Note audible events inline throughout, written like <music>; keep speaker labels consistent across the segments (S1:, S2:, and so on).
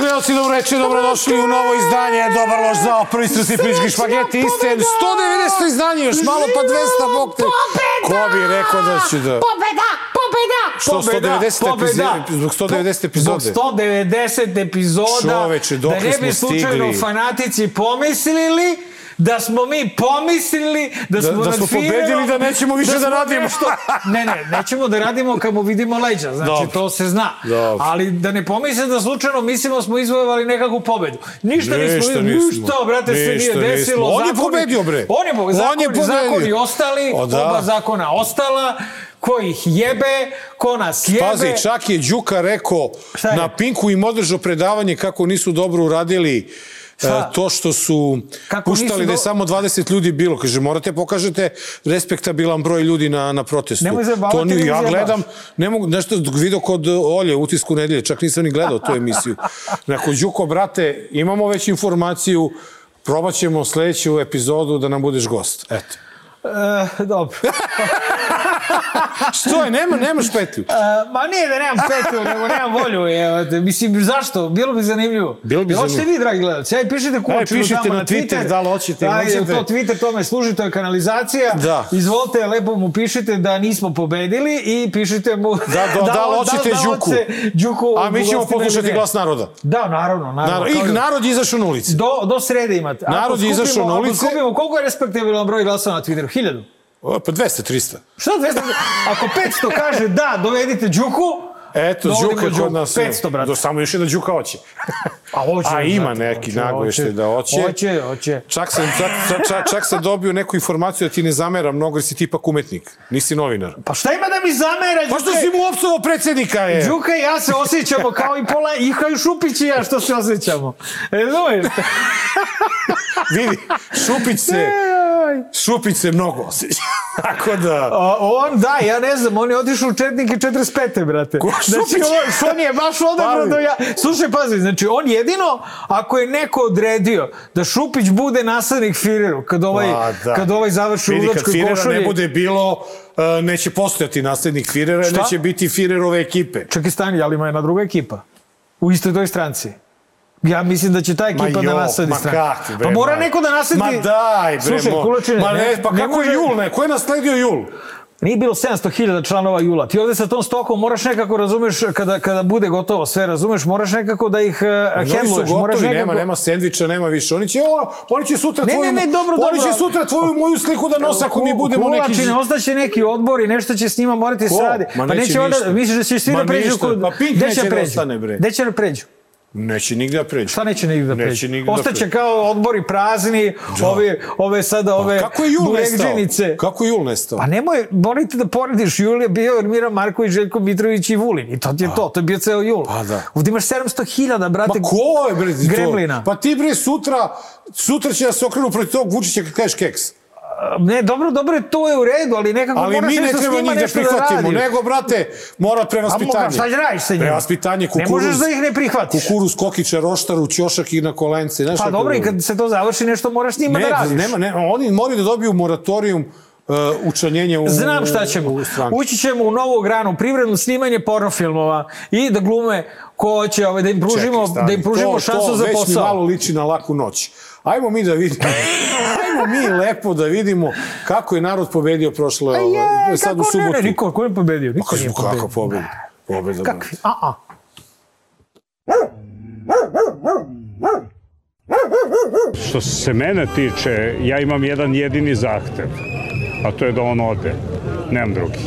S1: Poštovani gledalci, dobro reče, dobrodošli u novo izdanje Dobar loš zao, prvi strusi frički špageti, iste 190 izdanje, još malo pa 200, bog te. Ko bi rekao da će da...
S2: Pobeda! Pobeda!
S1: Što,
S2: Pobeda!
S1: 190
S2: Pobeda!
S1: epize- zbog 190 epizode?
S2: Zbog 190 epizoda.
S1: Čoveče,
S2: da
S1: dokle
S2: ne bi slučajno
S1: stigli?
S2: fanatici pomislili da smo mi pomislili da smo
S1: da
S2: nad
S1: smo pobedili, da nećemo više da
S2: smo
S1: radimo.
S2: ne, ne, nećemo da radimo kad mu vidimo leđa, znači
S1: Dobro.
S2: to se zna.
S1: Dobro.
S2: Ali da ne pomisle da slučajno mislimo da smo izvojevali nekakvu pobedu. Ništa,
S1: Ništa
S2: nismo,
S1: nismo.
S2: ništa, brate, se nije
S1: Ništa nismo.
S2: desilo.
S1: On je
S2: Zakoni-
S1: pobedio, bre.
S2: On je pobedio.
S1: On je pobedio.
S2: zakoni ostali,
S1: O, da.
S2: oba zakona ostala, ko ih jebe, ko nas jebe.
S1: Pazi, čak je Đuka rekao
S2: je?
S1: na Pinku im održao predavanje kako nisu dobro uradili e,
S2: Šta?
S1: to što su
S2: Kako
S1: puštali da je samo 20 ljudi bilo. Kaže, morate pokažete respektabilan broj ljudi na, na protestu.
S2: Nemoj zajebavati,
S1: to ni, ja gledam, ne mogu, nešto video kod Olje utisku nedelje, čak nisam ni gledao tu emisiju. Rekao, Đuko, brate, imamo već informaciju, probat ćemo sledeću epizodu da nam budeš gost. Eto.
S2: E, dobro. <laughs>
S1: Što je, nema, nemaš petlju.
S2: E, ma nije da nemam petu, nego nemam volju. Je, mislim, zašto? Bilo bi zanimljivo.
S1: Bilo bi
S2: Jel Hoćete
S1: zanimljivo.
S2: vi, dragi gledalci, aj pišite kućinu
S1: pišite
S2: tamo
S1: na
S2: na
S1: Twitter,
S2: Twitter.
S1: da li hoćete
S2: Aj,
S1: nećete.
S2: To Twitter tome služi, to je kanalizacija.
S1: Da.
S2: Izvolite, lepo mu pišite da nismo pobedili i pišite mu...
S1: Da, da, <laughs> da li hoćete Đuku?
S2: Đuku
S1: A mi ćemo poslušati glas naroda.
S2: Da, naravno, naravno.
S1: I
S2: da-
S1: narod je izašao na ulici.
S2: Do, do srede imate.
S1: Narod je izašao na ulice.
S2: Ako skupimo, koliko je respektabilan broj glasova na Twitteru? Hiljadu?
S1: O, pa 200, 300.
S2: Šta 200? Ako 500 kaže da, dovedite Đuku,
S1: Eto, Đuka kod nas.
S2: 500, brate.
S1: Do, samo još jedna Đuka hoće. <laughs>
S2: A, hoće,
S1: A ima
S2: brate,
S1: neki
S2: hoće.
S1: da hoće.
S2: Hoće, hoće.
S1: Čak sam, čak, čak, čak, sam dobio neku informaciju da ti ne zamera mnogo jer si ti ipak umetnik. Nisi novinar.
S2: Pa šta ima da mi zamera?
S1: Pa što
S2: Đuka?
S1: si mu opsovao predsjednika je?
S2: Đuka i ja se osjećamo kao i pola, i kao i Šupić i ja što se osjećamo. E, Razumeš?
S1: Vidi, Šupić se, Šupić se mnogo osjeća. <laughs> Tako da...
S2: A, on, da, ja ne znam, on je otišao u Četnike 45. brate.
S1: Ko,
S2: Znači,
S1: Šupić?
S2: on, on je baš odabrao da ja... Slušaj, pazi, znači, on jedino, ako je neko odredio da Šupić bude naslednik Fireru, kad ovaj,
S1: Pa, da.
S2: kad ovaj završi u
S1: Vidi, kad
S2: udačkoj
S1: Firera
S2: košulji...
S1: ne bude bilo, e, neće postojati naslednik Firera,
S2: Šta?
S1: neće biti Firerove ekipe.
S2: Čekaj, stani, ali ima jedna druga ekipa. U istoj toj stranci. Ja mislim da će ta ekipa
S1: Ma
S2: da
S1: jo,
S2: nasledi
S1: ma
S2: stranku.
S1: kakvi, bre,
S2: Pa mora
S1: ma.
S2: neko da nasledi...
S1: Ma daj, bre,
S2: Slušaj,
S1: mo-
S2: Kulačine,
S1: Ma ne, pa
S2: ne
S1: kako je Jul, ne? Ko je nasledio Jul?
S2: Nije bilo 700.000 članova Jula. Ti ovde sa tom stokom moraš nekako, razumeš, kada, kada bude gotovo sve, razumeš, moraš nekako da ih uh,
S1: Oni su
S2: hendluješ. Moraš
S1: gotovi,
S2: nekako...
S1: nema, nema sendviča, nema više. Oni će, o, oni će sutra
S2: Ne,
S1: tvoju,
S2: ne, ne, dobro,
S1: oni
S2: dobro.
S1: će sutra tvoju moju sliku da nose ako mi budemo neki...
S2: Kulačine, ostaće neki odbor i nešto će s njima morati
S1: Ko?
S2: se radi.
S1: Ma
S2: pa
S1: neće
S2: neće onda, misliš da će svi
S1: Ma
S2: da pređu kod...
S1: Pa Pink neće
S2: će
S1: da ostane, bre.
S2: Gde će da pređu?
S1: Neće nigde da pređu.
S2: Šta neće nigde da pređu?
S1: Neće nigde da
S2: Ostaće
S1: pređu.
S2: kao odbori prazni, ove, ove sada, ove
S1: Pa Kako je Jul nestao? Kako je Jul nestao?
S2: Pa nemoj, morate da porediš, Jul je bio Ermira Marković, Željko Mitrović i Vulin. I to ti je to, to je bio ceo Jul.
S1: Pa da.
S2: Ovdje imaš 700.000, brate.
S1: Ma ko je, bre, to?
S2: Gremlina.
S1: Pa ti, bre, sutra, sutra će da se okrenu protiv tog Vučića kad kažeš keks.
S2: Ne, dobro, dobro, to je u redu, ali nekako
S1: Ali
S2: moraš
S1: mi ne treba njih da
S2: nešto
S1: prihvatimo,
S2: radiš.
S1: nego, brate, mora
S2: A
S1: prevaspitanje.
S2: moga, šta će radiš sa njima?
S1: Prevaspitanje, kukuruz.
S2: Ne možeš da ih ne prihvatiš.
S1: Kukuruz, kokića, roštaru, ćošak i na kolence. Znaš
S2: Pa dobro, i kad se to završi, nešto moraš njima
S1: ne,
S2: da radiš.
S1: nema, ne, oni moraju da dobiju moratorijum uh, učlanjenja u
S2: Znam šta ćemo.
S1: u stranku.
S2: Ući ćemo u novu granu, privredno snimanje pornofilmova i da glume ko će ovaj, da im pružimo,
S1: Čekaj, stani.
S2: da im pružimo
S1: to,
S2: šansu
S1: to
S2: za
S1: već mi
S2: posao.
S1: malo liči na laku noć. Ajmo mi da vidimo. <laughs> Ajmo mi lepo da vidimo kako je narod pobedio prošle
S2: A
S1: ovaj,
S2: je,
S1: sad u
S2: kako
S1: subotu.
S2: ne, ne, niko, ko je pobedio? Niko nije
S1: Kako
S2: pobedio.
S1: pobeda? Pobeda.
S2: Kakvi? A, a.
S3: Što se mene tiče, ja imam jedan jedini zahtev, a to je da on ode. Nemam drugi.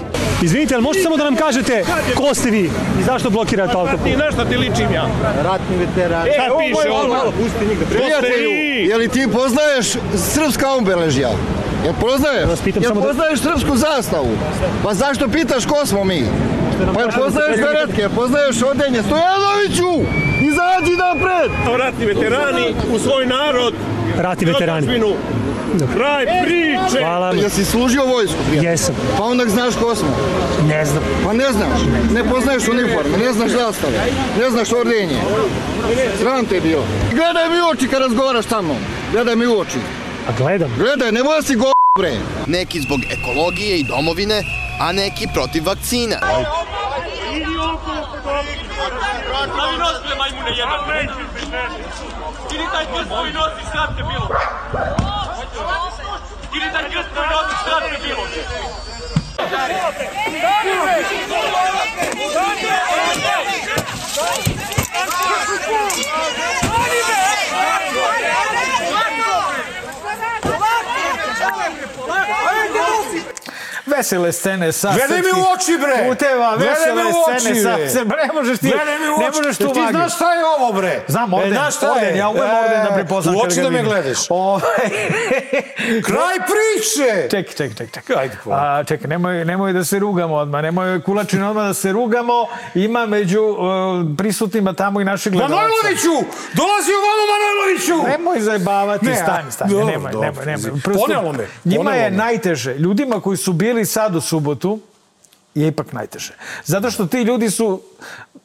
S4: Izvinite, ali možete samo da nam kažete ko ste vi i zašto blokirate autoput?
S5: Ti na šta ti ličim ja?
S6: ratni veteran.
S5: E,
S3: Šta
S5: ovo
S3: piše
S5: je
S3: ovdje?
S5: malo.
S6: Pusti njih da Prijatelju, je li ti poznaješ srpska obeležja? Jel poznaješ? Jel
S4: da-
S6: poznaješ srpsku zastavu? Pa zašto pitaš ko smo mi? Pa jel poznaješ beretke, jel poznaješ odenje? Stojanoviću! Izađi napred!
S5: Ratni veterani u svoj narod.
S4: Ratni veterani.
S5: Kraj priče.
S4: Hvala vam.
S6: Jel si služio vojsku? prijatelju?
S4: Jesam.
S6: Pa onda znaš ko smo.
S4: Ne znam.
S6: Pa ne znaš. Ne poznaješ uniforme, ne znaš zastave, ne znaš ordenje. Sram te bilo. Gledaj mi u oči kad razgovaraš sa mnom. Gledaj mi u oči.
S4: A gledam.
S6: Gledaj, nemoj si go bre.
S7: neki zbog ekologije i domovine, a neki protiv vakcina. Stavi nos bre majmune jedan. Skini taj krst koji nosi, sram te bilo. Skini taj krst koji nosi, sram te bilo.
S2: Vesele scene sa
S1: Gledaj mi u oči, bre!
S2: Puteva,
S1: Gledaj
S2: vesele
S1: mi u
S2: scene sa...
S1: bre!
S2: Se, ne možeš ti,
S1: Gledaj mi u
S2: ne
S1: oči.
S2: možeš tu
S1: Jel Ti znaš šta je ovo, bre?
S2: Znam,
S1: E,
S2: orden,
S1: znaš šta
S2: orden,
S1: je?
S2: ja umem
S1: E,
S2: orden da prepoznam.
S1: U oči da me gledaš.
S2: Ovaj, <laughs>
S1: Kraj priče!
S2: čekaj, čekaj, čekaj. čekaj.
S1: Ajde, po.
S2: A, čekaj, nemoj, nemoj da se rugamo odmah, nemoj kulačin odmah da se rugamo. Ima među uh, prisutnima tamo i naših gledalaca.
S1: Manojloviću! Dolazi ovamo Manojloviću!
S2: Nemoj zajebavati,
S1: Ne,
S2: stani, stani,
S1: dobro,
S2: nemoj,
S1: dobro.
S2: nemoj, nemoj.
S1: Ponelo me,
S2: Njima je najteže. Ljudima koji su bili sad u subotu, je ipak najteže. Zato što ti ljudi su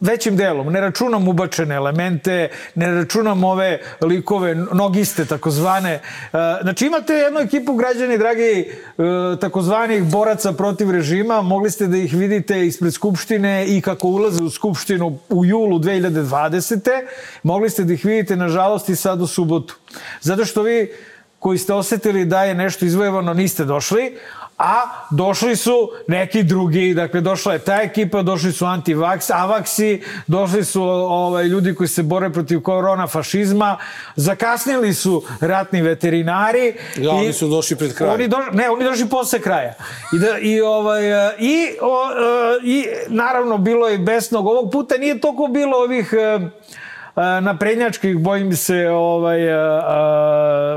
S2: većim delom, ne računam ubačene elemente, ne računam ove likove, nogiste takozvane. E, Znači imate jednu ekipu građani, dragi, e, takozvanih boraca protiv režima, mogli ste da ih vidite ispred Skupštine i kako ulaze u Skupštinu u julu 2020. Mogli ste da ih vidite, nažalost, i sad u subotu. Zato što vi koji ste osetili da je nešto izvojevano, niste došli, a došli su neki drugi, dakle došla je ta ekipa, došli su antivaks, avaksi, došli su ovaj, ljudi koji se bore protiv korona fašizma, zakasnili su ratni veterinari.
S1: Da, oni su došli pred kraj.
S2: Oni došli, ne, oni došli posle kraja. I, da, i, ovaj, i, o, e, i naravno bilo je besnog. Ovog puta nije toliko bilo ovih e, e, naprednjačkih, bojim se, ovaj,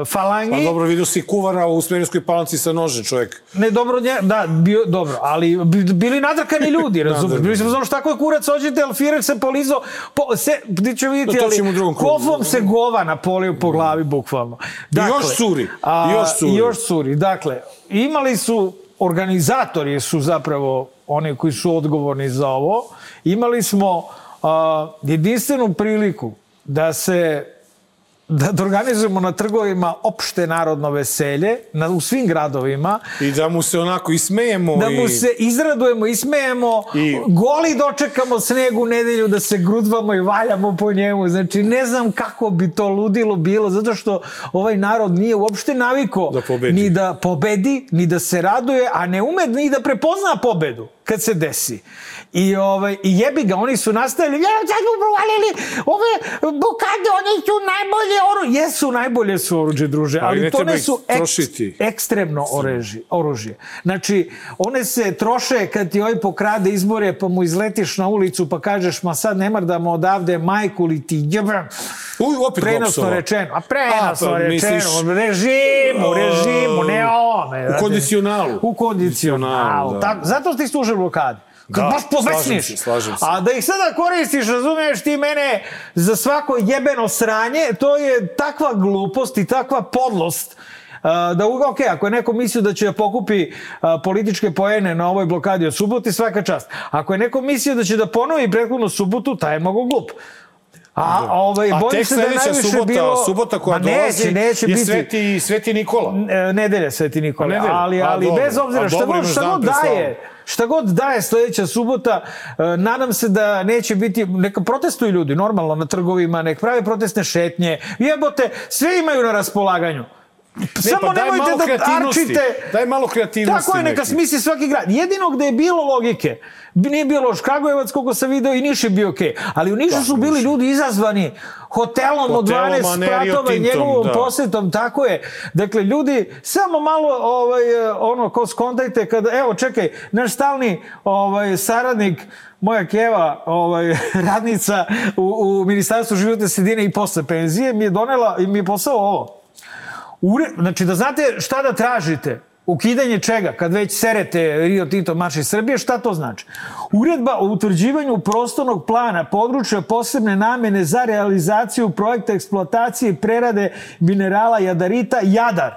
S2: e, falangi.
S1: Pa dobro, vidio si kuvara u Smerinskoj palanci sa nožem, čovjek.
S2: Ne, dobro, nje, da, bio, dobro, ali bi- bili nadrkani ljudi, <laughs> razumiješ? Bili smo znaš tako je kurac, ođete, Alfirek se polizao, po, se, ti će vidjeti,
S1: To
S2: ali kofom se gova napolio po glavi, bukvalno. Dakle,
S1: još curi, i još curi.
S2: I još curi. Dakle, imali su, organizatori su zapravo oni koji su odgovorni za ovo, imali smo a, jedinstvenu priliku da se da, da organizujemo na trgovima opšte narodno veselje na, u svim gradovima,
S1: I da mu se onako ismejemo.
S2: da mu
S1: i...
S2: se izradujemo, ismejemo,
S1: I-
S2: goli dočekamo snegu nedelju da se grudvamo i valjamo po njemu. Znači, ne znam kako bi to ludilo bilo, zato što ovaj narod nije uopšte naviko
S1: Da pobedi.
S2: ni da pobedi, ni da se raduje, a ne ume ni da prepozna pobedu kad se desi. I, ovaj, I jebi ga, oni su nastavili, ja, sad su provalili ove blokade, one su najbolje oružje. Jesu, najbolje su oružje, druže,
S1: Ali
S2: ali,
S1: ne
S2: to ne su ek,
S1: trošiti.
S2: ekstremno oreži, oružje. Znači, one se troše kad ti ovaj pokrade izbore, pa mu izletiš na ulicu, pa kažeš, ma sad ne mrdamo odavde majku li ti jebam.
S1: U, opet
S2: Prenosno rečeno. A prenosno
S1: A, pa,
S2: rečeno.
S1: misliš-
S2: režimu, režimu, ne ome.
S1: U kondicionalu.
S2: U kondicionalu.
S1: Da.
S2: Tako, zato ti služe blokade. Kad
S1: Da,
S2: baš
S1: slažem
S2: povesniš.
S1: se, slažem se.
S2: A da ih sada koristiš, razumeš ti mene za svako jebeno sranje, to je takva glupost i takva podlost Uh, da ok, ako je neko mislio da će da pokupi uh, političke poene na ovoj blokadi od subote, svaka čast. Ako je neko mislio da će da ponovi prethodnu subotu, taj je mnogo glup. A, ovaj,
S1: A tek
S2: se da
S1: sledeća
S2: najviše
S1: subota,
S2: bilo...
S1: subota koja
S2: Ma neće,
S1: dolazi
S2: neće
S1: je
S2: biti.
S1: Sveti, Sveti Nikola.
S2: E, nedelja Sveti Nikola,
S1: nedelja?
S2: ali,
S1: A,
S2: ali
S1: dobro.
S2: bez obzira šta god, šta god daje, šta god daje sledeća subota, e, nadam se da neće biti, neka protestuju ljudi normalno na trgovima, nek prave protestne šetnje, jebote, sve imaju na raspolaganju. Samo
S1: pa daj
S2: nemojte
S1: malo
S2: da arčite.
S1: Daj malo kreativnosti
S2: Tako je, neka
S1: neki.
S2: smisli svaki grad. Jedino gde je bilo logike, nije bilo loš Kragujevac, koliko sam video, i Niš je bio okej. Ali u Nišu su bili ljudi izazvani hotelom, od
S1: Hotelom,
S2: 12
S1: ne Rio
S2: spratova i njegovom
S1: da.
S2: posetom, tako je. Dakle, ljudi, samo malo, ovaj, ono, ko skontajte, kada, evo, čekaj, naš stalni ovaj, saradnik, moja keva, ovaj, <laughs> radnica u, u Ministarstvu životne sredine i posle penzije, mi je donela i mi je posao ovo. Ure, znači, da znate šta da tražite, ukidanje čega, kad već serete Rio Tinto Marš iz Srbije, šta to znači? Uredba o utvrđivanju prostornog plana područja posebne namene za realizaciju projekta eksploatacije i prerade minerala jadarita Jadar.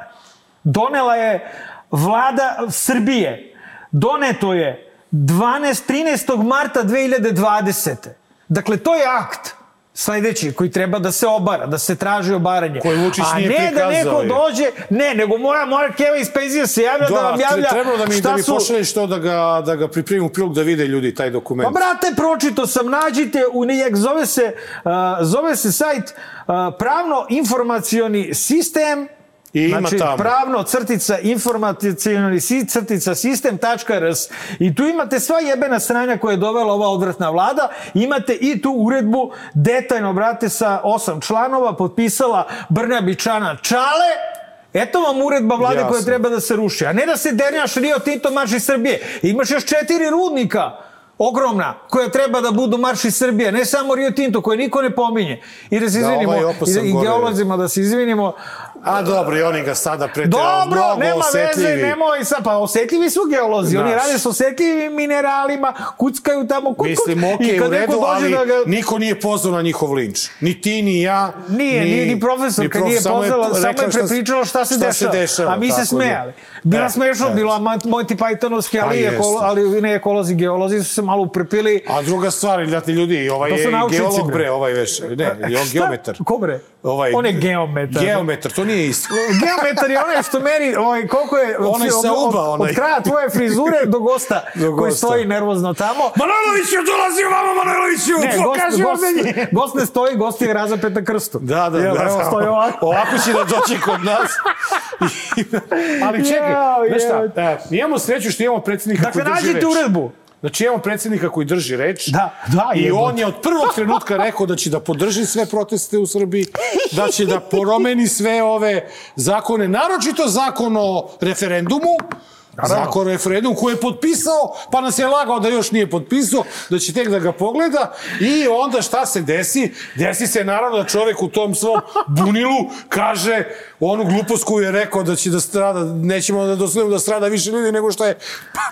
S2: Donela je vlada Srbije. Doneto je 12, 13. marta 2020. Dakle, to je akt. Sledeći koji treba da se obara, da se traži obaranje.
S1: Koji Vučić
S2: A
S1: nije
S2: ne da neko
S1: je.
S2: dođe, ne, nego moja, moja keva iz penzije se javlja da, vam javlja
S1: trebalo da mi, da mi
S2: su...
S1: pošalješ to da ga, da ga pripremim u prilog da vide ljudi taj dokument.
S2: Pa brate, pročito sam, nađite u Nijek, zove se, uh, zove se sajt uh, pravno informacioni sistem
S1: I ima
S2: znači,
S1: tamo.
S2: pravno crtica informacioni si, crtica sistem.rs i tu imate sva jebena stranja koje je dovela ova odvratna vlada, imate i tu uredbu detaljno, brate, sa osam članova, potpisala Brnabićana Čale, Eto vam uredba vlade
S1: Jasno.
S2: koja treba da se ruši. A ne da se dernjaš Rio Tinto marš iz Srbije. Imaš još četiri rudnika ogromna koja treba da budu marš iz Srbije, ne samo Rio Tinto koje niko ne pominje. I da se
S1: Da,
S2: izvinimo,
S1: ovaj opasan
S2: i, i
S1: gore.
S2: geolozima da se izvinimo.
S1: A dobro, i oni ga sada preterao
S2: Dobro,
S1: mnogo
S2: nema
S1: osetljivi.
S2: veze, nemoj sad, pa osetljivi su geolozi, oni
S1: Znaš.
S2: rade s osetljivim mineralima, kuckaju tamo, kut, kut,
S1: Mislim, okej,
S2: i
S1: u
S2: kad
S1: redu, ali
S2: da ga...
S1: niko nije pozvao na njihov linč. Ni ti, ni ja.
S2: Nije, ni, ni profesorka
S1: prof-
S2: nije pozvala, samo je
S1: rekla šta-
S2: prepričala šta se
S1: šta
S2: dešava.
S1: dešava,
S2: A mi se
S1: da.
S2: smejali. Bila
S1: E,
S2: smešno,
S1: e.
S2: bila Monty Pythonovski, ali,
S1: Pa
S2: ekolo, ali ne ekolozi, geolozi su se malo uprepili.
S1: A druga stvar, znate ljudi, ovaj je geolog,
S2: bre.
S1: bre, ovaj veš, ne, je on geometar.
S2: Ko bre?
S1: Ovaj,
S2: On je geometar.
S1: Geometar, to nije isto.
S2: Geometar je onaj što meri, ovaj, koliko je... od-
S1: Onaj
S2: od- od,
S1: uba,
S2: od,
S1: onaj.
S2: kraja tvoje frizure do gosta, <laughs>
S1: Do
S2: koji
S1: gosta.
S2: stoji nervozno tamo.
S1: Manojloviću, dolazi vama, Manojloviću,
S2: Ne, gost, gost,
S1: ordenje. <laughs>
S2: gost ne stoji, gost je razapet na krstu.
S1: Da, da,
S2: Jel,
S1: da.
S2: Evo, stoji ovako. <laughs>
S1: Ovako će da doći kod nas. Ali čekaj,
S2: Jao,
S1: znaš šta, e, imamo sreću što imamo predsjednika
S2: Dakle,
S1: koji drži reč.
S2: nađite uredbu.
S1: Znači imamo predsjednika koji drži reč.
S2: Da, da,
S1: I
S2: jebote.
S1: on je od prvog trenutka rekao da će da podrži sve proteste u Srbiji, da će da promeni sve ove zakone, naročito zakon o referendumu, Zakon o koji je potpisao, pa nas je lagao da još nije potpisao, da će tek da ga pogleda. I onda šta se desi? Desi se naravno da čovek u tom svom bunilu kaže onu glupost koju je rekao da će da strada, nećemo da dozvolimo da strada više ljudi nego što je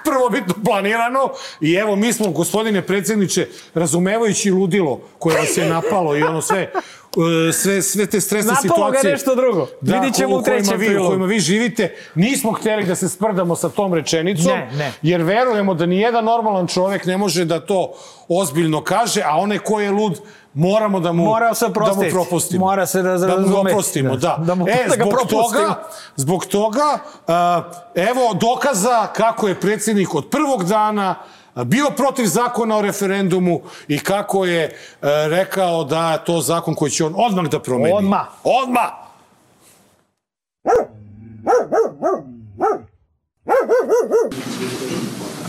S1: prvobitno planirano. I evo mi smo, gospodine predsjedniče, razumevajući ludilo koje vas je napalo i ono sve, sve, sve te stresne
S2: Napalo ga
S1: situacije.
S2: nešto drugo. Vidit ćemo u trećem
S1: vi, u kojima vi živite, nismo hteli da se sprdamo sa tom rečenicom,
S2: Ne, ne.
S1: jer verujemo da nijedan normalan čovek ne može da to ozbiljno kaže, a onaj ko je lud, moramo da mu,
S2: Mora se
S1: da mu propustimo.
S2: Mora se da
S1: da mu
S2: razume.
S1: oprostimo, da.
S2: Da mu-
S1: e, <laughs>
S2: da ga
S1: zbog
S2: propustimo.
S1: toga, zbog toga, uh, evo dokaza kako je predsjednik od prvog dana a, bio protiv zakona o referendumu i kako je uh, rekao da je to zakon koji će on odmah da promeni.
S2: Odmah.
S1: Odmah!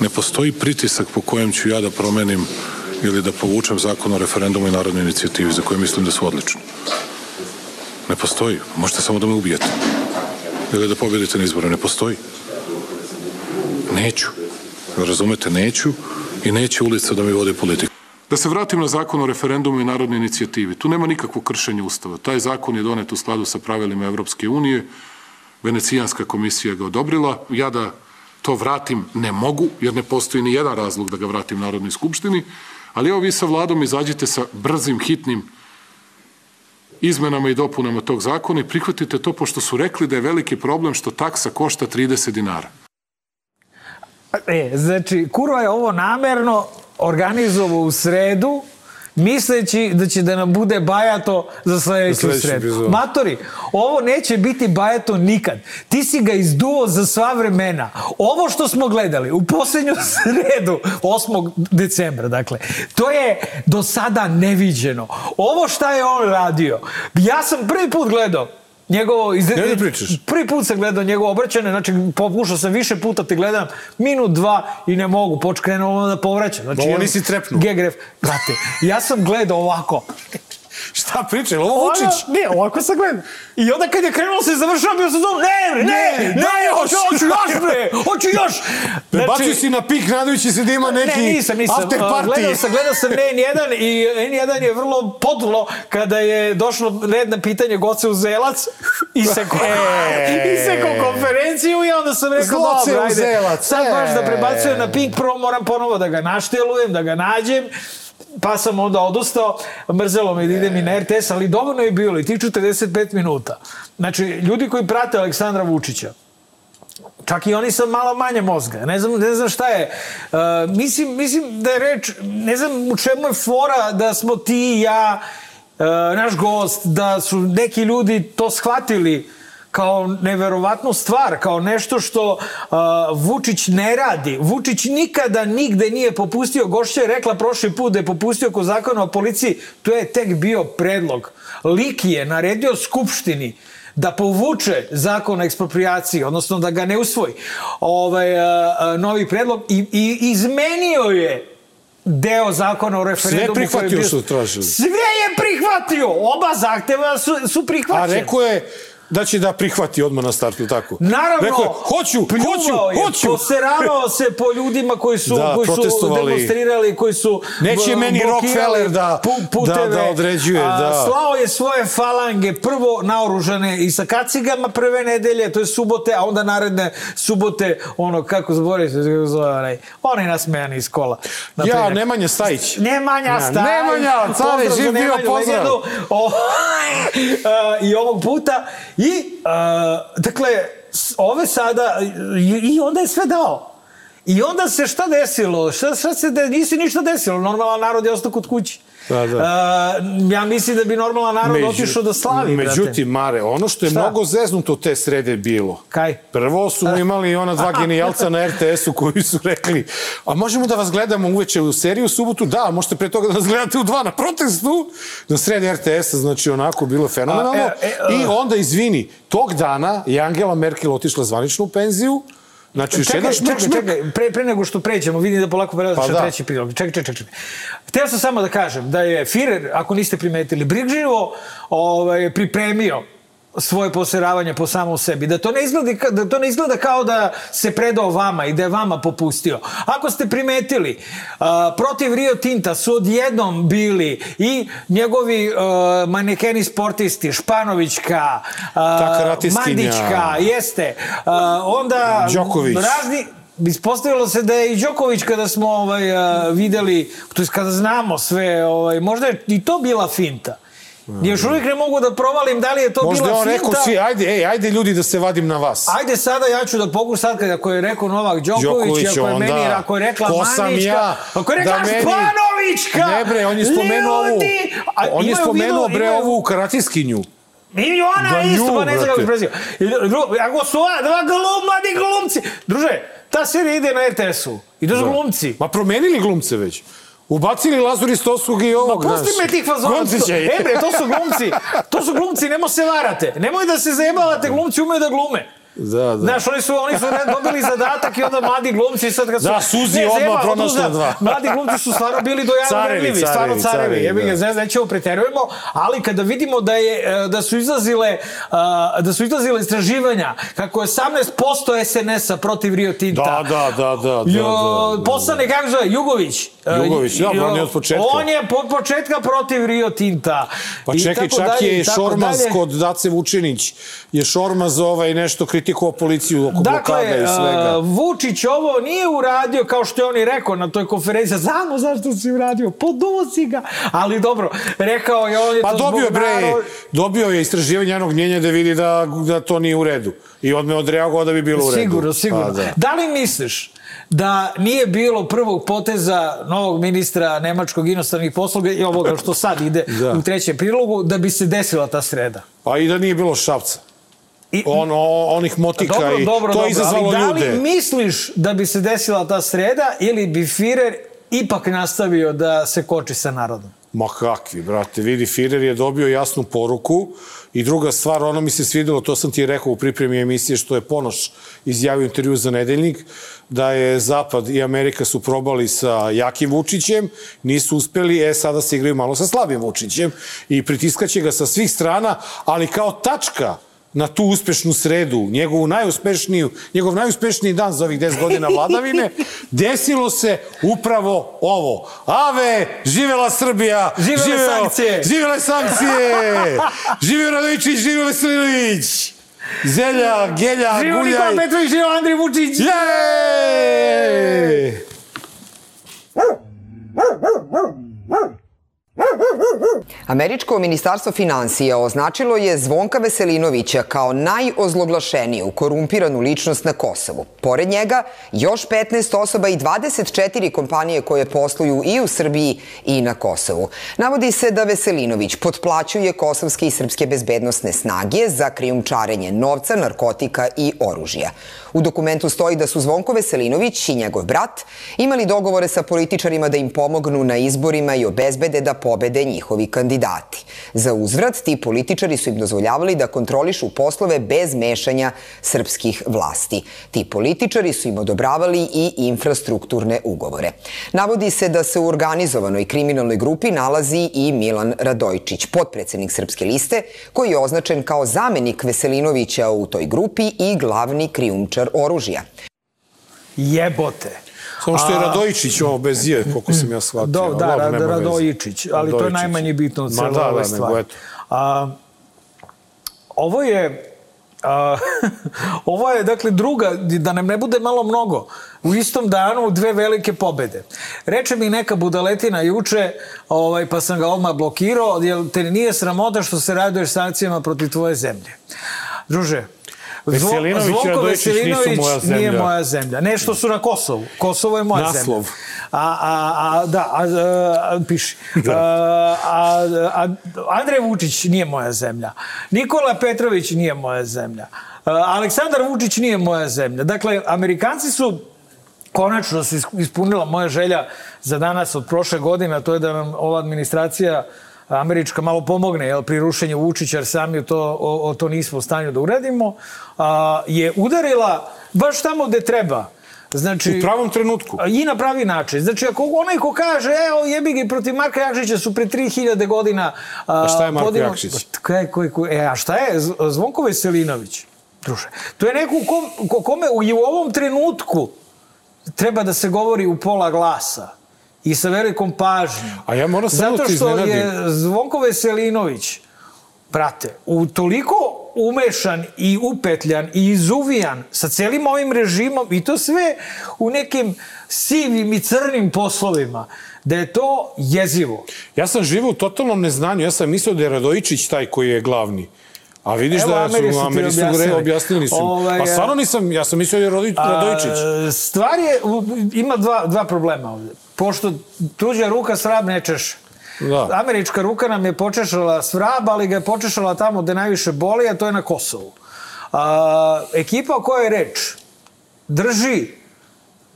S8: Ne postoji pritisak po kojem ću ja da promenim ili da povučem zakon o referendumu i narodnoj inicijativi za koje mislim da su odlični. Ne postoji. Možete samo da me ubijete. Ili da pobedite na izbore. Ne postoji. Neću. Razumete? Neću i neće ulica da mi vode politiku. Da se vratim na zakon o referendumu i narodnoj inicijativi. Tu nema nikakvog kršenja Ustava. Taj zakon je donet u skladu sa pravilima Evropske unije. Venecijanska komisija ga odobrila. Ja da to vratim ne mogu, jer ne postoji ni jedan razlog da ga vratim Narodnoj skupštini, ali evo vi sa vladom izađite sa brzim, hitnim izmenama i dopunama tog zakona i prihvatite to, pošto su rekli da je veliki problem što taksa košta 30 dinara.
S2: E, znači, kurva je ovo namerno organizovao u sredu, misleći da će da nam bude bajato za sledeću sredu.
S1: epizodu.
S2: Matori, ovo neće biti bajato nikad. Ti si ga izduo za sva vremena. Ovo što smo gledali u poslednju <laughs> sredu, 8. decembra, dakle, to je do sada neviđeno. Ovo šta je on radio, ja sam prvi put gledao njegovo iz...
S1: Ne da pričaš.
S2: Prvi put sam gledao njegovo obraćanje, znači pokušao sam više puta te gledam, minut, dva i ne mogu, počkrenuo ono da povraćam. Znači,
S1: Ovo nisi trepnuo.
S2: Gegref, brate, ja sam gledao ovako.
S1: Šta priča? Ovo Vučić?
S2: Ne, ovako sam gledao. I onda kad je krenulo se završava, bio znam, ne, ne, ne, ne, hoću, hoću još, bre, hoću još.
S1: Prebacio si na pik nadajući se da ima neki
S2: Znači- Ne, nisam, nisam.
S1: after party.
S2: Gledao sam, gledao sam N1 i N1 je vrlo podlo kada je došlo red na pitanje Goce u Zelac i seko, <laughs>
S1: E.
S2: i seko konferenciju i onda sam rekao, dobro, ajde, sad baš da
S1: e.
S2: prebacujem na Pink, prvo moram ponovo da ga naštelujem, da ga nađem, pa sam onda odustao, mrzelo me da idem i na RTS, ali dovoljno je bilo i tih 45 minuta. Znači, ljudi koji prate Aleksandra Vučića, čak i oni sa malo manje mozga. Ne znam, ne znam šta je. Uh, mislim, mislim da je reč, ne znam u čemu je fora da smo ti i ja e, naš gost, da su neki ljudi to shvatili kao neverovatnu stvar, kao nešto što uh, Vučić ne radi. Vučić nikada nigde nije popustio. Gošća je rekla prošli put da je popustio ko zakona o policiji. To je tek bio predlog. Lik je naredio Skupštini da povuče zakon o ekspropriaciji, odnosno da ga ne usvoji, ovaj, uh, uh, novi predlog i, i izmenio je deo zakona o referendumu.
S1: Sve prihvatio
S2: bio-
S1: su tražili.
S2: Sve je prihvatio! Oba zahteva su, su
S1: A
S2: prihvaćeni.
S1: rekao je da će da prihvati odmah na startu, tako?
S2: Naravno,
S1: Rekao je, hoću,
S2: pljuvao
S1: hoću,
S2: je,
S1: hoću.
S2: poseravao se po ljudima koji su,
S1: Da,
S2: koji su demonstrirali, koji su
S1: Neće meni Rockefeller da-
S2: puteve.
S1: da- da određuje, da.
S2: Slao je svoje falange prvo naoružane i sa kacigama prve nedelje, to je subote, a onda naredne subote, ono, kako zbori se, zove, onaj, onaj nasmejani iz kola. na
S1: Ja. Nemanja Stajić.
S2: Nemanja
S1: Ja,
S2: Stajić.
S1: Nemanja, care, živ bio, pozdrav.
S2: legendu. O, a, <laughs> I ovog puta. I, a, dakle, ove sada, i, i onda je sve dao. I onda se šta desilo? Šta, šta se de, nisi ništa desilo. Normalan narod je ostao kod kući.
S1: Da, da.
S2: A, ja mislim da bi normalan narod
S1: Među-
S2: otišao da slavi, brate.
S1: Međutim, Mare, ono što je
S2: Šta?
S1: mnogo zeznuto te srede bilo.
S2: Kaj?
S1: Prvo su <laughs> imali ona dva genijalca na RTS-u koji su rekli a možemo da vas gledamo uveče u seriju u subotu? Da, možete pre toga da nas gledate u dva na protestu. Na sred RTS-a, znači onako bilo fenomenalno.
S2: A, e, e,
S1: I onda, izvini, tog dana je Angela Merkel otišla zvanično u penziju. Znači, još
S2: Čekaj,
S1: šmrk,
S2: čekaj, čekaj, pre, pre nego što pređemo, vidim da polako prelaziš
S1: Pa da.
S2: treći prilog. Čekaj, čekaj, čekaj. Htio sam samo da kažem da je Führer, ako niste primetili, brižljivo ovaj, pripremio svoje poseravanje po samom sebi. Da to, ne izgleda, ka- da to ne izgleda kao da se predao vama i da je vama popustio. Ako ste primetili, a, protiv Rio Tinta su odjednom bili i njegovi a, manekeni sportisti, Španovićka,
S1: karatiskinja.
S2: Mandićka, jeste. A, onda
S1: Đoković.
S2: razni Ispostavilo se da je i Đoković kada smo ovaj, videli, to jest kada znamo sve, ovaj, možda je i to bila finta. Još uvijek ne mogu da provalim da li je to
S1: Možda
S2: bila
S1: on
S2: finta.
S1: rekao svi, ajde, ej, ajde ljudi da se vadim na vas.
S2: Ajde sada ja ću da pokušam sad kada ako je rekao Novak Đoković,
S1: Đoković,
S2: ako je
S1: onda,
S2: meni, ako je rekla
S1: ko sam
S2: Manićka,
S1: ja
S2: ako je rekla
S1: da meni-
S2: Španovićka.
S1: Ne bre, on je spomenuo ovu.
S2: Ljudi, a
S1: On je spomenuo bre
S2: imaju-
S1: ovu karatiskinju.
S2: I ona
S1: Da
S2: isto,
S1: nju,
S2: pa ne znam kako se dru- Ako su ova dva glum, mladi glumci. Druže, ta serija ide na RTS-u. I to su glumci.
S1: Ma promenili glumce već. Ubacili Lazur Istosug i ovog,
S2: Ma pusti me tih fazona. E bre, to su glumci. To su glumci, nemo se varate. Nemoj da se zajebavate, glumci umeju da glume.
S1: Da, da.
S2: Znaš, oni su, oni su dobili zadatak i onda mladi glumci sad kad su...
S1: Da, Suzi
S2: Ne,
S1: odmah pronašla dva.
S2: Mladi glumci su stvarno bili dojavno
S1: Carevi,
S2: verljivi,
S1: carevi,
S2: stvarno carevi.
S1: carevi,
S2: Jebi ga,
S1: da.
S2: znaš, nećemo preterujemo, ali kada vidimo da je e, da su izlazile da su izlazile istraživanja kako je 18% SNS-a protiv Rio Tinta.
S1: Da, da, da, da, da,
S2: Jo,
S1: da, da.
S2: poslane, kako zove, Jugović. E,
S1: Jugović, da, on je od početka.
S2: On je od početka protiv Rio Tinta.
S1: Pa čekaj, čak
S2: dalje,
S1: je Šormaz
S2: dalje.
S1: kod Dace Vučinić je Šormaz ovaj nešto kritikovao policiju oko blokada i svega.
S2: a, Vučić ovo nije uradio kao što je on i rekao na toj konferenciji. Znamo zašto si uradio, podusi ga. Ali dobro, rekao je on je
S1: Pa
S2: to
S1: dobio
S2: zbog
S1: bre,
S2: narod-
S1: dobio je istraživanje jednog mnjenja da vidi da, da to nije u redu. I odme odreagovao da bi bilo u redu.
S2: Sigurno, sigurno.
S1: Pa, da.
S2: da. li misliš da nije bilo prvog poteza novog ministra nemačkog inostranih poslova i ovoga što sad ide <laughs>
S1: Da.
S2: u trećem prilogu, da bi se desila ta sreda?
S1: Pa i da nije bilo šapca.
S2: I,
S1: Ono, onih motika
S2: dobro,
S1: i
S2: dobro,
S1: to
S2: dobro,
S1: je izazvalo
S2: ali da
S1: ljude.
S2: li misliš da bi se desila ta sreda ili bi Führer ipak nastavio da se koči sa narodom?
S1: Ma kakvi, brate, vidi, Führer je dobio jasnu poruku i druga stvar, ono mi se svidelo, to sam ti rekao u pripremi emisije, što je Ponoš izjavio intervju za nedeljnik, da je Zapad i Amerika su probali sa jakim Vučićem, nisu uspeli, e, sada se igraju malo sa slabim Vučićem i pritiskaće ga sa svih strana, ali kao tačka na tu uspešnu sredu, njegovu najuspešniju, njegov najuspešniji dan za ovih 10 godina vladavine, <laughs> desilo se upravo ovo. Ave, živela Srbija!
S2: Živele
S1: živeo-
S2: sankcije!
S1: Živele sankcije! <laughs> živeo Radovičić, živeo Veselinović! Zelja, Gelja,
S2: Živo
S1: Guljaj!
S2: Nikola Petrović, živo Andrej Vučić!
S1: Jej!
S9: Američko ministarstvo financija označilo je Zvonka Veselinovića kao najozloglašeniju korumpiranu ličnost na Kosovu. Pored njega, još 15 osoba i 24 kompanije koje posluju i u Srbiji i na Kosovu. Navodi se da Veselinović potplaćuje kosovske i srpske bezbednostne snage za krijumčarenje novca, narkotika i oružja. U dokumentu stoji da su Zvonko Veselinović i njegov brat imali dogovore sa političarima da im pomognu na izborima i obezbede da pobede njihovi kandidati. Za uzvrat, ti političari su im dozvoljavali da kontrolišu poslove bez mešanja srpskih vlasti. Ti političari su im odobravali i infrastrukturne ugovore. Navodi se da se u organizovanoj kriminalnoj grupi nalazi i Milan Radojčić, potpredsednik Srpske liste, koji je označen kao zamenik Veselinovića u toj grupi i glavni krijumčar oružja.
S2: Jebote.
S1: Samo što je Radojičić ovo bez je, koliko sam ja shvatio.
S2: Do, da, Rad. Radojičić, ali to je
S1: Radojičić.
S2: najmanje bitno od cele
S1: da,
S2: ove
S1: da,
S2: stvari.
S1: nego eto.
S2: A, ovo je A, <laughs> ovo je, dakle, druga, da nam ne bude malo mnogo, u istom danu dve velike pobede. Reče mi neka budaletina juče, ovaj, pa sam ga odmah blokirao, jer te nije sramota što se raduješ sankcijama protiv tvoje zemlje. Druže,
S1: Veselinović
S2: Zvonko
S1: Radojičić nisu
S2: Veselinović
S1: moja zemlja.
S2: Nije moja zemlja. Nešto su na Kosovu. Kosovo je moja
S1: Naslov.
S2: zemlja. A, a, a, da, a, a, piši. <laughs>
S1: Da.
S2: A, a, a, Andrej Vučić nije moja zemlja. Nikola Petrović nije moja zemlja. Aleksandar Vučić nije moja zemlja. Dakle, Amerikanci su konačno se is- ispunila moja želja za danas od prošle godine, a to je da nam ova administracija američka malo pomogne jel, pri rušenju Vučića, jer sami to, o, o to nismo u stanju da uradimo, a, je udarila baš tamo gde treba. Znači,
S1: U pravom trenutku.
S2: I na pravi način. Znači, ako onaj ko kaže, evo, jebi ga protiv Marka Jakšića su pre 3000 godina...
S1: A šta je Marko
S2: podino-
S1: Jakšić?
S2: Kaj, koji, koji, e, a šta je Zvonko Veselinović? Druže, to je neko kom, ko, kome i u ovom trenutku treba da se govori u pola glasa i sa velikom pažnjom.
S1: A ja moram samo
S2: Zato
S1: ti
S2: što
S1: iznenadim.
S2: je Zvonko Veselinović, brate, u toliko umešan i upetljan i izuvijan sa celim ovim režimom i to sve u nekim sivim i crnim poslovima, da je to jezivo.
S1: Ja sam živao u totalnom neznanju. Ja sam mislio da je Radojičić taj koji je glavni. A vidiš
S2: Evo,
S1: da
S2: Ameri su
S1: su Ameri su
S2: objasnili.
S1: re, objasnili su.
S2: Ovaj,
S1: pa stvarno nisam, ja sam mislio da je Radojičić.
S2: Stvar je, ima dva, dva problema ovde. Pošto tuđa ruka svrab ne češe.
S1: Da.
S2: Američka ruka nam je počešala svrab, ali ga je počešala tamo gde najviše boli, a to je na Kosovu. A, ekipa o kojoj je reč drži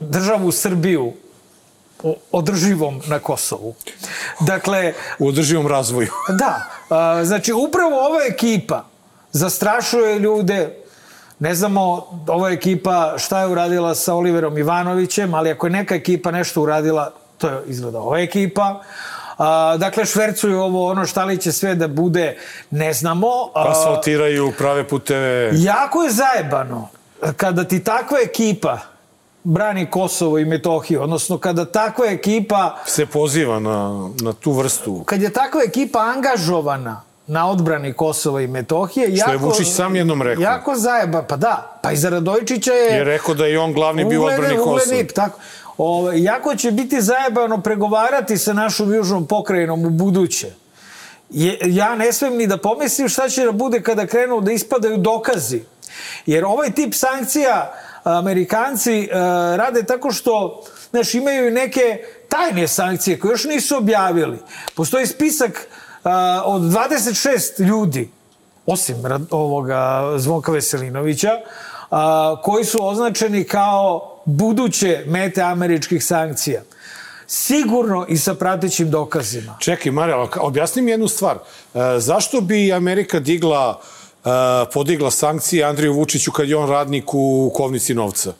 S2: državu Srbiju održivom na Kosovu. Dakle,
S1: U održivom razvoju.
S2: Da, a, znači upravo ova ekipa zastrašuje ljude, ne znamo ova ekipa šta je uradila sa Oliverom Ivanovićem, ali ako je neka ekipa nešto uradila, to je izgleda ova ekipa. A, dakle, švercuju ovo, ono šta li će sve da bude, ne znamo. A,
S1: Asfaltiraju, prave puteve.
S2: Jako je zajebano kada ti takva ekipa brani Kosovo i Metohiju, odnosno kada takva ekipa
S1: Se poziva na, na tu vrstu.
S2: kad je takva ekipa angažovana na odbrani Kosova i Metohije,
S1: Što je
S2: jako,
S1: Vučić sam jednom rekao.
S2: Jako zajeba, pa da, pa i za Radojičića je...
S1: Je rekao da je on glavni bio u
S2: ugledni-
S1: odbrani Kosova.
S2: ugledni, tako. O, jako će biti zajebano pregovarati sa našom južnom pokrajinom u buduće. Je, ja ne smem ni da pomislim šta će da bude kada krenu da ispadaju dokazi. Jer ovaj tip sankcija Amerikanci e, rade tako što znaš, imaju neke tajne sankcije koje još nisu objavili. Postoji spisak e, od 26 ljudi, osim ovoga Zvonka Veselinovića, a, koji su označeni kao buduće mete američkih sankcija. Sigurno i sa pratećim dokazima.
S1: Čekaj, ka- objasni mi jednu stvar. E, zašto bi Amerika digla, e, podigla sankcije Andriju Vučiću kad je on radnik u kovnici novca?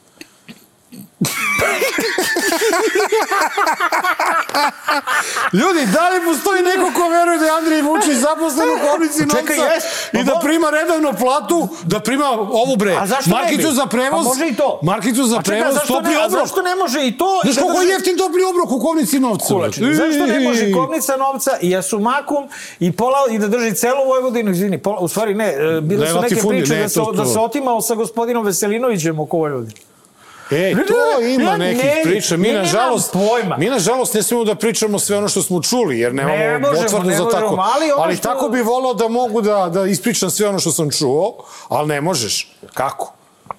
S1: Ljudi, da li postoji neko ko veruje da je Andrej Vučić zaposlen u kovnici novca
S2: Čekaj, jes. Pa
S1: i da
S2: mo-
S1: prima redovno platu, da prima ovu bre,
S2: A zašto
S1: markicu za prevoz,
S2: Pa može i to.
S1: markicu za
S2: A čekaj,
S1: prevoz,
S2: zašto
S1: topli
S2: ne, a
S1: obrok.
S2: zašto ne može i to?
S1: Znaš
S2: da
S1: koliko je jeftin topli obrok u kovnici novca?
S2: Kulačine. Zašto ne može kovnica novca i Asumakum i pola i da drži celu Vojvodinu, izvini, pola, u stvari ne, e, bile
S1: Ne,
S2: su neke priče da se, da se otimao sa gospodinom Veselinovićem oko Vojvodine.
S1: E, to ima
S2: ne,
S1: nekih
S2: ne,
S1: priča. Mi, nažalost, mi, nažalost, ne smemo da pričamo sve ono što smo čuli, jer nemamo
S2: Ne možemo,
S1: potvrdu za tako.
S2: ali
S1: ali
S2: što-
S1: tako bi volao da mogu da, da ispričam sve ono što sam čuo, ali ne možeš. Kako?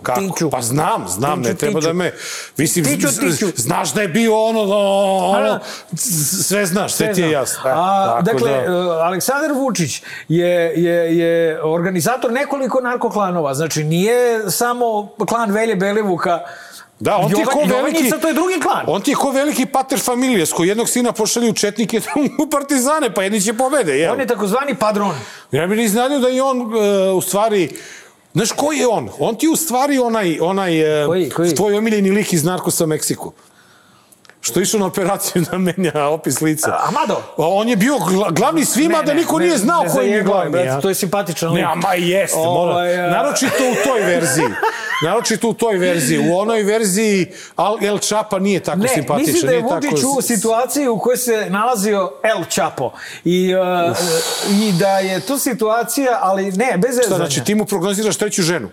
S1: Kako?
S2: Tiću.
S1: Pa znam, znam,
S2: Tiću,
S1: ne treba
S2: tiću.
S1: da me... Mislim,
S2: Tiću, tiću.
S1: znaš da je bio ono, ono, sve znaš, sve,
S2: Sve
S1: ti je jasno. E,
S2: A, dakle,
S1: da-
S2: e, Aleksandar Vučić je, je, je organizator nekoliko narkoklanova. Znači, nije samo klan Velje Belivuka,
S1: Da, on ti je ko
S2: Jovan-
S1: veliki...
S2: Jovanjica, to je drugi klan.
S1: On ti je ko veliki pater familijes, koji jednog sina pošalju u četnike <laughs> u partizane, pa jedni će pobede, jel?
S2: On je takozvani padron.
S1: Ja bih iznadio da je on e, u stvari... Znaš, ko je on? On ti je u stvari onaj, onaj e,
S2: Koji, koji?
S1: tvoj omiljeni lik iz Narkosa Meksiku. Što je išao na operaciju <laughs> da menja opis lica.
S2: Amado?
S1: On je bio gla- glavni svima
S2: Ne,
S1: da
S2: ne,
S1: niko
S2: ne,
S1: nije znao
S2: ne
S1: ko im je glavni.
S2: brate,
S1: a?
S2: to je simpatičan lik.
S1: Ne, a ma jeste, mora.
S2: Ovaj, a-
S1: Naročito u toj verziji. <laughs> Naročito u toj verziji. U onoj verziji Al- El Chapa nije tako
S2: Ne,
S1: simpatičan.
S2: mislim da je
S1: nije tako
S2: u situaciji u kojoj se nalazio El Chapo. I, uh, I da je to situacija, ali ne, bez
S1: Šta, znači ti mu prognoziraš treću ženu?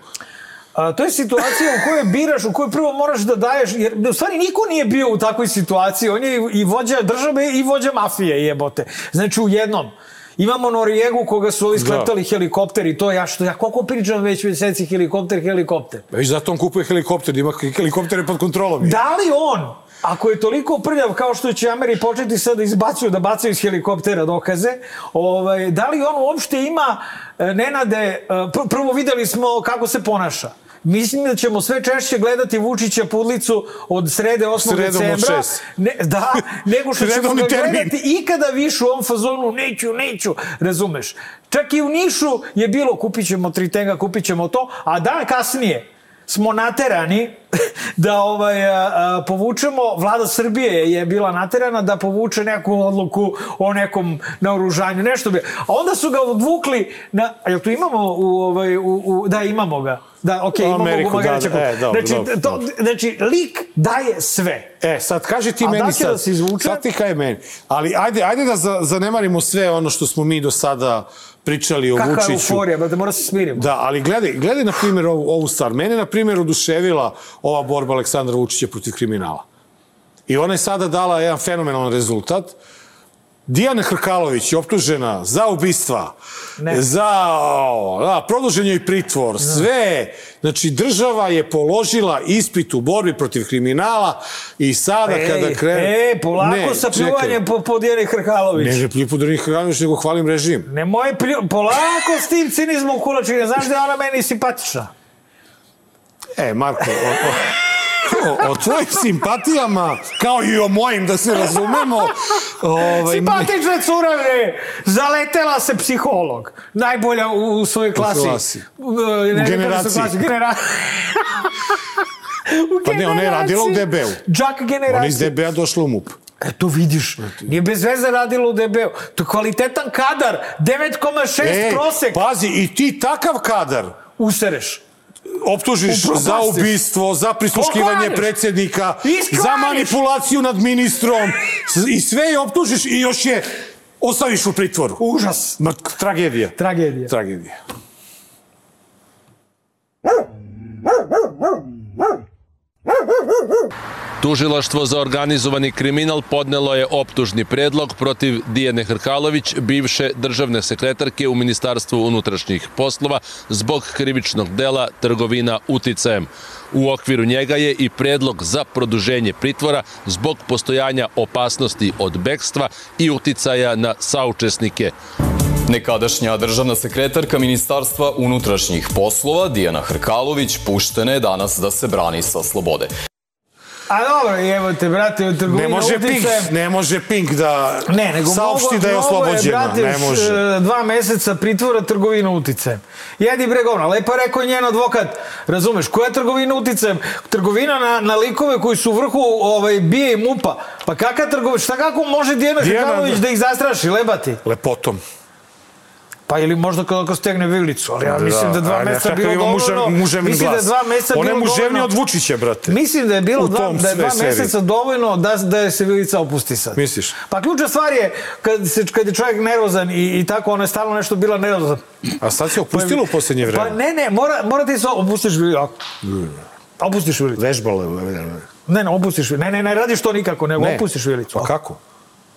S2: A, to je situacija u kojoj biraš, u kojoj prvo moraš da daješ, jer u stvari niko nije bio u takvoj situaciji, on je i vođa države i vođa mafije jebote. Znači u jednom. Imamo Norijegu koga su ovi skleptali da. helikopteri, to ja što ja koliko pričam već meseci helikopter, helikopter.
S1: Već zato on kupuje helikopter, ima helikoptere pod kontrolom.
S2: Da li on, ako je toliko prljav kao što će Ameri početi sad da izbacuju, da bacaju iz helikoptera dokaze, ovaj, da li on uopšte ima e, nenade, e, pr prvo videli smo kako se ponaša. Mislim da ćemo sve češće gledati Vučića Pudlicu od srede 8.
S1: Sredom
S2: decembra. Ne, da, nego što ćemo ga
S1: termin.
S2: gledati ikada više u ovom fazonu neću, neću, razumeš. Čak i u Nišu je bilo kupit ćemo tri tenga, kupit ćemo to, a dan kasnije smo naterani <laughs> da ovaj, a, a, povučemo, vlada Srbije je bila naterana da povuče neku odluku o nekom naoružanju, nešto bi. A onda su ga odvukli na, jel tu imamo u, ovaj, u, u da imamo ga. Da, okej, okay, imamo
S1: Ameriku,
S2: ga
S1: da, da, e, dobro,
S2: znači,
S1: dobro,
S2: to,
S1: dobro.
S2: znači, lik daje sve.
S1: E, sad kaži ti
S2: A
S1: meni
S2: da
S1: sad.
S2: da se izvuče?
S1: Sad ti kaj meni. Ali ajde, ajde da za, zanemarimo sve ono što smo mi do sada pričali o
S2: Kakva
S1: Vučiću.
S2: euforija, brate, mora se smirimo.
S1: Da, ali gledaj, gledaj na primjer ovu, ovu stvar. Mene, na primjer, oduševila ova borba Aleksandra Vučića protiv kriminala. I ona je sada dala jedan fenomenalan rezultat. Dijana Hrkalović je optužena za ubistva,
S2: Ne.
S1: za o, da, produžen joj pritvor, sve. Znači, država je položila ispit u borbi protiv kriminala i sada kada krene...
S2: E, polako
S1: Ne,
S2: sa pljuvanjem po, po Dijani Hrkalović.
S1: Ne, ne pljupu da Hrkalović, nego hvalim režim.
S2: Ne moj plju... Polako s tim cinizmom kulačine. Znaš da je ona meni simpatična?
S1: E, Marko, o, o, o, o tvojim simpatijama, kao i o mojim, da se razumemo, ovaj,
S2: Simpatične curave! Zaletela se psiholog. Najbolja u, u svojoj klasi.
S1: klasi.
S2: U, ne, ne,
S1: generaciji.
S2: Klasi, genera... u
S1: Pa ne, ona je radila u. DB-u.
S2: Džak
S1: Ona
S2: generacija.
S1: iz DB-a došla u MUP.
S2: E, to vidiš. Nije bez veze radila u DB-u. To je kvalitetan kadar. 9,6
S1: E,
S2: prosek.
S1: pazi, i ti takav kadar
S2: Usereš.
S1: Optužiš za ubistvo, za prisluškivanje predsjednika, za manipulaciju nad ministrom i sve je optužiš i još je ostaviš u pritvoru.
S2: Užas.
S1: Ma, tragedija.
S2: Tragedija.
S1: Tragedija.
S10: Tužilaštvo za organizovani kriminal podnelo je optužni predlog protiv Dijane Hrkalović, bivše državne sekretarke u Ministarstvu unutrašnjih poslova, zbog krivičnog dela trgovina uticajem. U okviru njega je i predlog za produženje pritvora zbog postojanja opasnosti od bekstva i uticaja na saučesnike.
S11: Nekadašnja državna sekretarka Ministarstva unutrašnjih poslova Dijana Hrkalović puštena je danas da se brani sa slobode.
S2: A dobro, evo te, brate, u trgovini
S1: Ne može Pink,
S2: uticajem.
S1: ne može Pink da
S2: Ne, nego
S1: saopšti
S2: mogo,
S1: da je oslobođena.
S2: brate,
S1: ne može.
S2: š- dva meseca pritvora trgovina uticajem. Jedi bre govna, lepo je rekao njen advokat, razumeš, koja je trgovina uticajem? Trgovina na, na likove koji su u vrhu ovaj, bije i mupa. Pa kakva trgovina, šta kako može Dijana Hrkalović
S1: da.
S2: da ih zastraši, lebati?
S1: Lepotom.
S2: Pa ili možda kada stegne vilicu, ali ja mislim da dva
S1: ajde,
S2: meseca bilo dovoljno.
S1: mužev- muževni
S2: mislim da je
S1: glas.
S2: dva meseca
S1: je
S2: bilo
S1: muževnija
S2: dovoljno.
S1: od Vučića, brate.
S2: Mislim da je bilo dva, da je dva meseca dovoljno da, da je se vilica opusti sad.
S1: Misliš?
S2: Pa ključna stvar je, kad, se, kad je čovjek nervozan i, i tako, ona je stalno nešto bila nervozan.
S1: A sad se opustila u poslednje vreme.
S2: Pa ne, ne, mora, mora ti se opustiš ovako. Opustiš vilicu.
S1: Vežbala.
S2: Ne, ne, opustiš vilicu. Ne, ne, ne radiš to nikako, nego
S1: Ne.
S2: opustiš vilicu.
S1: Pa kako?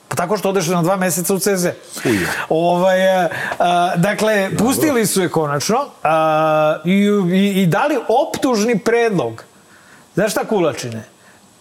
S2: Pa tako što odeš na dva meseca u CZ. Ovaj, a, a, dakle, pustili su je konačno a, i, i, i dali optužni predlog. Znaš šta kulačine?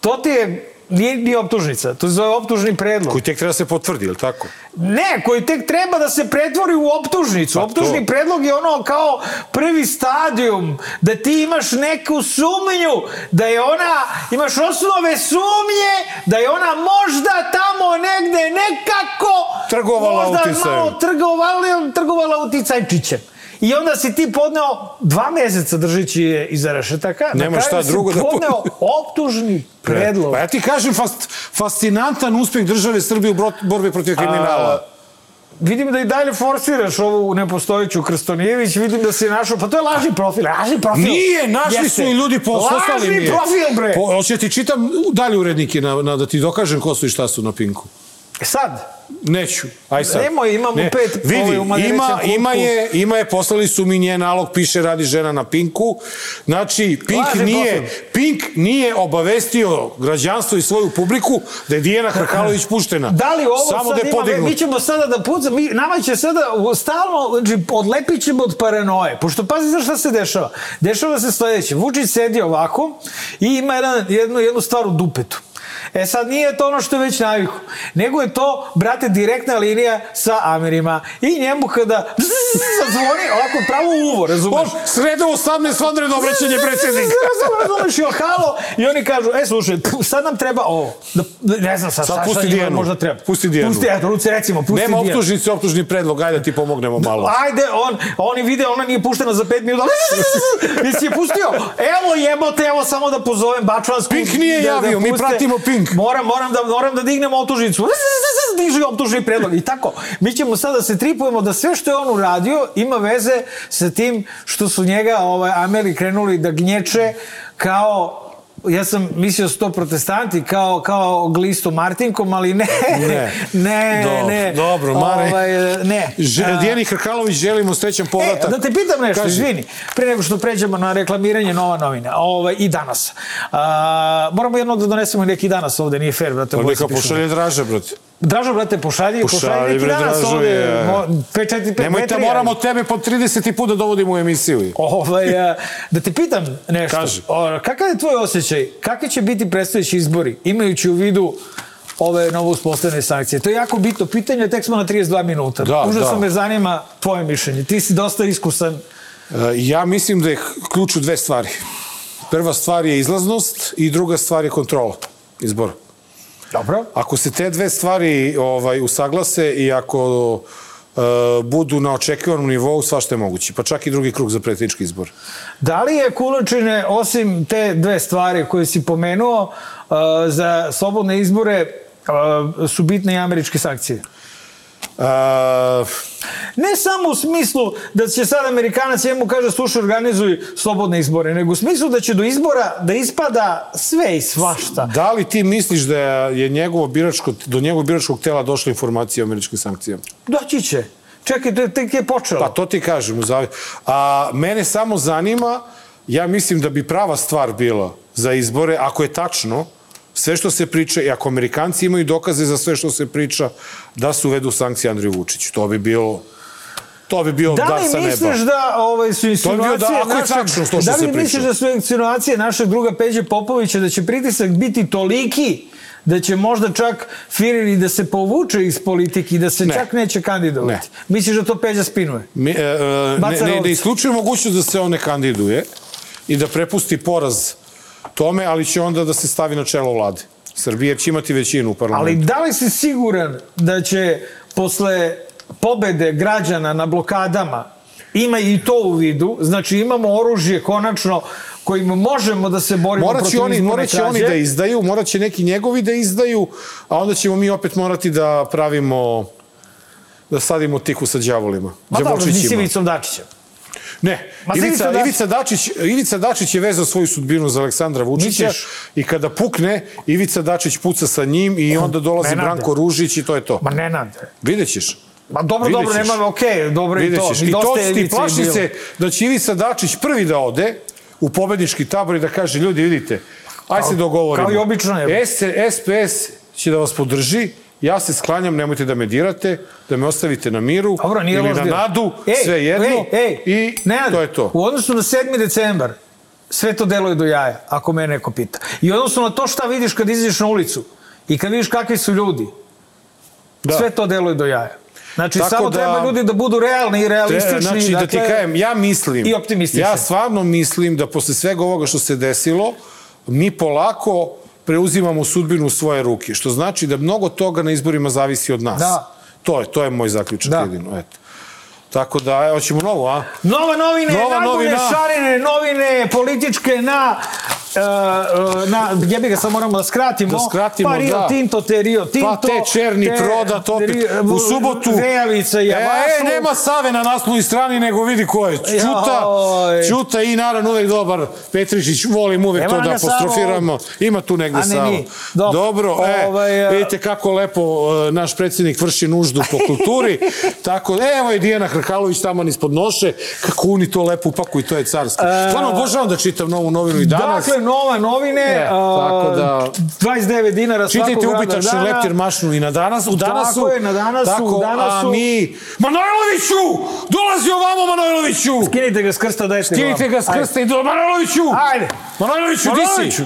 S2: To ti je nije, nije optužnica, to se zove optužni predlog.
S1: Koji tek treba se potvrdi, je li tako?
S2: Ne, koji tek treba da se pretvori u optužnicu.
S1: Pa
S2: Optužni
S1: to.
S2: predlog je ono kao prvi stadijum, da ti imaš neku sumnju, da je ona, imaš osnove sumnje, da je ona možda tamo negde nekako
S1: Trgovala
S2: možda
S1: uticajem.
S2: malo trgovala, trgovala uticajčićem. I onda si ti podneo dva meseca držeći je iza rešetaka.
S1: Nema šta drugo da po-
S2: podneo optužni predlog.
S1: Pa ja ti kažem, fast, fascinantan uspeh države Srbije u borbi protiv kriminala.
S2: Vidim da i dalje forsiraš ovu nepostojeću Krstonijević, vidim da si našao, pa to je lažni profil, lažni profil.
S1: Nije, našli su
S2: Jeste.
S1: i ljudi po
S2: Lažni profil, bre.
S1: Po, hoće ti čitam dalje urednike na, na, da ti dokažem ko su i šta su na Pinku.
S2: E Sad,
S1: Neću. Aj sad.
S2: Nemoj, imamo pet,
S1: Vidi,
S2: ovaj,
S1: ima, ima, je, ima je, poslali su mi njen nalog, piše radi žena na Pinku. Znači, Pink
S2: Lažni
S1: nije,
S2: profil.
S1: Pink nije obavestio građanstvo i svoju publiku da je Dijana Hrkalović puštena.
S2: da li ovo
S1: Samo
S2: sad
S1: da
S2: ima,
S1: podignut.
S2: mi ćemo sada da pucamo, mi, nama će sada stalno, znači, odlepit ćemo od paranoje, pošto pazi za šta se dešava. Dešava se sledeće, Vučić sedi ovako i ima jedan, jednu, jednu stvar u dupetu. E sad nije to ono što je već naviku, nego je to, brate, direktna linija sa Amerima. I njemu kada <laughs> zazvoni, ovako pravo u uvo, razumeš?
S1: On sreda 18 vanredno obraćanje <laughs> predsjednika.
S2: Razumeš, jo, halo, i oni kažu, e, slušaj, sad nam treba ovo. Da, ne znam, sad,
S1: Sad
S2: sad,
S1: pusti
S2: šta
S1: Dijanu.
S2: možda treba.
S1: Pusti Dijanu.
S2: Pusti, eto, Luce, recimo, pusti
S1: Nema
S2: Dijanu.
S1: optužnice, optužni predlog, ajde da ti pomognemo malo. <laughs>
S2: Ajde, on, oni vide, ona nije puštena za pet minuta. Jesi je pustio? Evo jebote, evo samo da pozovem Bačvansku.
S1: Pink nije javio, mi pratimo Pink.
S2: Moram, moram, da, moram da dignem optužnicu. Diži optužni predlog. I tako, mi ćemo sada se tripujemo da sve što je on uradio ima veze sa tim što su njega ovaj, Ameri krenuli da gnječe kao ja sam mislio da su to protestanti kao, kao glisto Martinkom, ali ne,
S1: Ne. <laughs>
S2: ne,
S1: Dobro,
S2: ne.
S1: dobro, Mare.
S2: Ovaj, ne.
S1: Dijani Hrkalović želimo srećan povratak.
S2: E, da te pitam nešto,
S1: Kaži.
S2: izvini, pre nego što pređemo na reklamiranje Nova novina, ovaj, i danas. A, moramo jedno da donesemo neki danas ovde, nije fair, brate.
S1: Pa neka pošalje draže, brate.
S2: Dražo, brate, pošalji, pošalji,
S1: Pošalji,
S2: neki
S1: bre,
S2: danas
S1: Dražo
S2: ovde.
S1: je.
S2: Mo, 5, 4, 5,
S1: Nemojte, moramo tebe po 30 puta dovodimo u emisiju.
S2: Ovaj, a, da te pitam nešto.
S1: Kaži.
S2: O, kakav je tvoj osjećaj? Kakvi će biti predstojeći izbori, imajući u vidu ove novo uspostavljene sankcije? To je jako bitno pitanje, tek smo na 32 minuta.
S1: Da,
S2: Užasno
S1: da.
S2: me zanima tvoje mišljenje. Ti si dosta iskusan.
S1: E, Ja mislim da je ključ u dve stvari. Prva stvar je izlaznost i druga stvar je kontrola izbora.
S2: Dobro.
S1: Ako se te dve stvari ovaj usaglase i ako e, budu na očekivanom nivou, svašta je moguće. Pa čak i drugi krug za predsjednički izbor.
S2: Da li je Kulačine, osim te dve stvari koje si pomenuo, uh, za slobodne izbore uh, su bitne i američke sankcije?
S1: A,
S2: Ne samo u smislu da će sad Amerikanac njemu kaže slušaj organizuj slobodne izbore, nego u smislu da će do izbora da ispada sve i svašta.
S1: da li ti misliš da je njegovo biračko, do njegovog biračkog tela došla informacija o američkim sankcijama?
S2: Doći će. Čekaj, to tek je počelo.
S1: Pa to ti kažem. u zavi- A mene samo zanima, ja mislim da bi prava stvar bila za izbore, ako je tačno, sve što se priča, i ako Amerikanci imaju dokaze za sve što se priča, da se uvedu sankcije Andriju Vučiću. To bi bilo To bi bio
S2: Da
S1: dar
S2: li
S1: sa neba.
S2: misliš da ovaj, su
S1: bio
S2: insinuacije
S1: da- ako je tačno to što
S2: da
S1: se
S2: li
S1: priča.
S2: misliš da su insinuacije našeg druga Peđe Popovića da će pritisak biti toliki da će možda čak Firiri da se povuče iz politike i da se
S1: Ne.
S2: čak neće kandidovati? Misliš da to Peđa spinuje?
S1: Mi, e, e, ne,
S2: Baca
S1: ne,
S2: novce.
S1: ne isključuje mogućnost da se on ne kandiduje i da prepusti poraz tome, ali će onda da se stavi na čelo vlade. Srbije će imati većinu u parlamentu.
S2: Ali da li si siguran da će posle pobede građana na blokadama ima i to u vidu, znači imamo oružje konačno kojim možemo da se borimo
S1: Morat
S2: protiv
S1: oni,
S2: izborne
S1: morat će oni da izdaju, morat će neki njegovi da izdaju, a onda ćemo mi opet morati da pravimo da sadimo tiku sa đavolima.
S2: Ma dobro, s
S1: đavolčićima.
S2: Ivicom Dačićem.
S1: Ne,
S2: Ma
S1: Ivica,
S2: Ivica Dačić-
S1: Ivica, Dačić, Ivica Dačić je vezao svoju sudbinu za Aleksandra Vučića
S2: Misliš?
S1: i kada pukne, Ivica Dačić puca sa njim i onda dolazi
S2: Nenade.
S1: Branko Ružić i to je to.
S2: Ma Nenad.
S1: Vidjet ćeš.
S2: Ma dobro,
S1: Vidjet
S2: dobro, nema, okej, dobro i
S1: Vidjet
S2: to. I
S1: I to ti
S2: Ivice
S1: plaši se da će Ivica Dačić prvi da ode u pobednički tabor i da kaže, ljudi, vidite, aj se dogovorimo.
S2: kao i obično je.
S1: S, SPS će da vas podrži, ja se sklanjam, nemojte da me dirate, da me ostavite na miru
S2: Dobro, nije
S1: ili na
S2: dio.
S1: nadu,
S2: Ej,
S1: sve jedno
S2: ej, ej,
S1: i
S2: Nenad,
S1: to je to.
S2: U odnosu na 7. decembar, sve to deluje do jaja, ako me neko pita. I u odnosu na to šta vidiš kad izađeš na ulicu i kad vidiš kakvi su ljudi,
S1: Da.
S2: sve to deluje do jaja. Znači,
S1: Tako
S2: samo
S1: da-
S2: treba ljudi da budu realni i realistični.
S1: Znači, da ti
S2: dakle,
S1: kažem, ja mislim,
S2: I optimistični.
S1: ja stvarno mislim da posle svega ovoga što se desilo, mi polako preuzimamo sudbinu u svoje ruke, što znači da mnogo toga na izborima zavisi od nas.
S2: Da.
S1: To je, to je moj zaključak
S2: Da.
S1: jedino, eto. Tako da, evo ćemo novo, a?
S2: Nova novine,
S1: Nova
S2: najbolje
S1: novina.
S2: šarene novine političke na uh, na, jebi ga, sad moramo da skratimo.
S1: Da skratimo,
S2: pa Rio
S1: da.
S2: Tinto, te Rio Tinto.
S1: Pa te Černi prodat opet. U subotu.
S2: Vejavica i
S1: E,
S2: Javašluk.
S1: e, nema Save na naslovnoj strani, nego vidi ko je. Čuta,
S2: Joj.
S1: Čuta i naravno uvek dobar. Petrišić, volim uvek
S2: Nema
S1: to da apostrofiramo. Ima tu negde Savo.
S2: Dobro.
S1: Dobro, e,
S2: Ovaj, a-
S1: vidite kako lepo e, naš predsjednik vrši nuždu po kulturi. <laughs> Tako, e, evo je Dijana Hrkalović tamo ispod noše. Kako oni to lepo upakuju, to je carski. Stvarno, obožavam da čitam novu novinu i danas.
S2: Dakle, nova novine,
S1: E, tako da-
S2: 29 dinara svakog
S1: Čitajte
S2: radnog
S1: ubitačni
S2: dana.
S1: leptir mašnu i na danas, u danasu.
S2: Tako je, na danasu,
S1: tako,
S2: u danasu.
S1: A mi... Manojloviću! Dolazi ovamo, Manojloviću!
S2: Skinite ga s krsta, dajte
S1: Skinite ga s
S2: Ajde.
S1: krsta i do... Manojloviću!
S2: Ajde.
S1: Manojloviću, di si?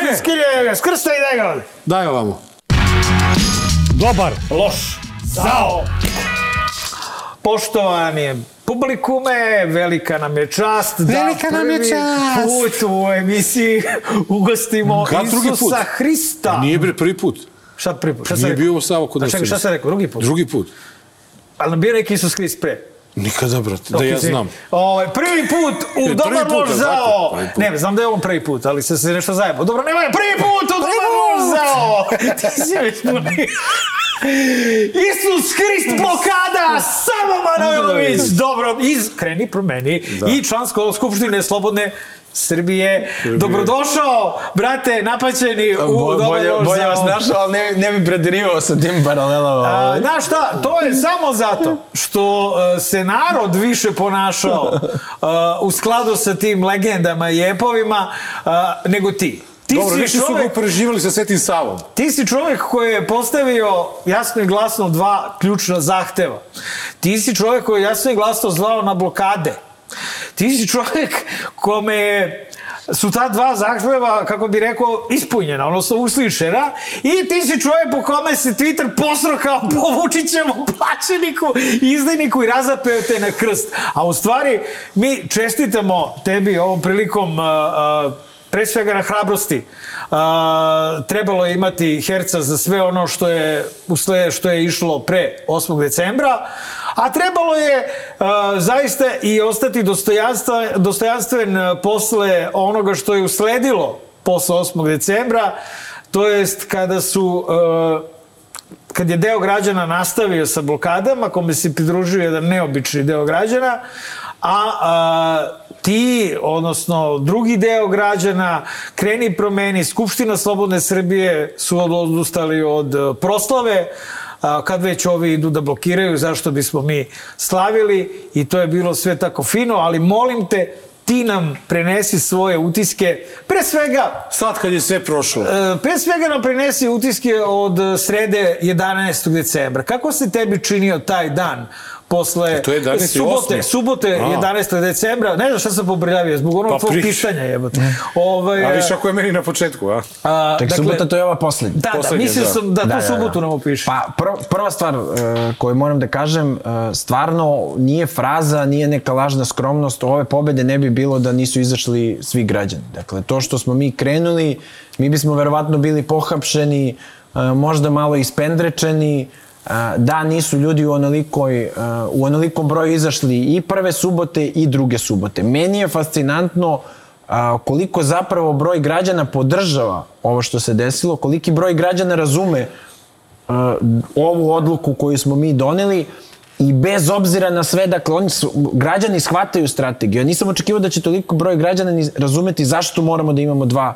S1: Ajde.
S2: skinite ga s krsta i daj ga ovde.
S1: Daj ovamo.
S4: Dobar.
S2: Loš. Zao. Poštovani publikume, velika nam je čast
S1: Velika
S2: da
S1: nam je
S2: prvi
S1: čast.
S2: put u emisiji ugostimo
S1: Kad?
S2: Isusa Hrista.
S1: Nije bre prvi put.
S2: Šta prvi put? Šta
S1: Nije bio Savo kod nas.
S2: čekaj, šta sam rekao? Drugi put?
S1: Drugi put.
S2: Ali nam bio neki Isus Hrist pre.
S1: Nikada, brate, da ja znam.
S2: Ovaj, prvi put u
S1: prvi
S2: Dobar
S1: jel
S2: zao. Ne, znam da je on prvi put, ali se se nešto zajebo. Dobro, nema je, prvi put u Dobar loš zao. <laughs> Ti si već puni. Isus Hrist blokada, samo Manojlović. Dobro, iz, kreni promeni. I član Skupštine Slobodne Srbije. Dobrodošao, brate, napaćeni u Dobar
S12: bolje, bolje vas našao, ali ne, ne bi predirivao sa tim paralelama.
S2: A. Znaš šta, to je samo zato što e, se narod više ponašao e, u skladu sa tim legendama i epovima e, nego ti. Ti
S1: Dobro,
S2: si
S1: više su ga
S2: čovek,
S1: uporeživali sa Svetim Savom.
S2: ti si čovjek koji je postavio jasno i glasno dva ključna zahteva. Ti si čovjek koji je jasno i glasno zvao na blokade. Ti si čovjek kome je su ta dva zahteva, kako bi rekao, ispunjena, odnosno uslišena i ti si čovjek po kome se Twitter posro kao <laughs> po Vučićevom plaćeniku, izdajniku i razapeo te na krst. A u stvari, mi čestitamo tebi ovom prilikom uh, uh, pre svega na hrabrosti. A, trebalo je imati herca za sve ono što je, usle, što je išlo pre 8. decembra, a trebalo je a, zaista i ostati dostojanstven a, posle onoga što je usledilo posle 8. decembra, to jest kada su a, kad je deo građana nastavio sa blokadama, kome se pridružio jedan neobični deo građana, a, a ti, odnosno drugi deo građana, kreni promeni, Skupština Slobodne Srbije su od- odustali od e, proslave, kad već ovi idu da blokiraju, zašto bismo mi slavili i to je bilo sve tako fino, ali molim te, ti nam prenesi svoje utiske, pre svega
S1: Sad kad je sve prošlo.
S2: E, Pre svega nam prenesi utiske od srede 11. decembra. Kako se tebi činio taj dan posle
S1: E, to je 11.
S2: subote,
S1: osmi.
S2: subote
S1: A.
S2: 11. decembra? Ne znam šta sam pobrljavio, zbog onog
S1: Pa
S2: tvog
S1: priča.
S2: pištanja jebote. Ovaj,
S1: A viš ako je meni na početku, a?
S2: a,
S12: Ček, subota to je ova poslednja.
S2: Da, da,
S1: poslednja,
S2: mislio
S1: da.
S2: sam da, tu subotu nam upiše.
S12: Pa prva, prva stvar uh, koju moram da kažem, uh, stvarno nije fraza, nije neka lažna skromnost, ove pobede ne bi bilo da nisu izašli svi građani. Dakle, to što smo mi krenuli, mi bismo verovatno bili pohapšeni, uh, možda malo ispendrečeni, uh, da nisu ljudi u onolikoj, u onolikom broju izašli i prve subote i druge subote. Meni je fascinantno koliko zapravo broj građana podržava ovo što se desilo, koliki broj građana razume ovu odluku koju smo mi doneli i bez obzira na sve, dakle, oni su, građani shvataju strategiju. Ja nisam očekivao da će toliko broj građana ni razumeti zašto moramo da imamo dva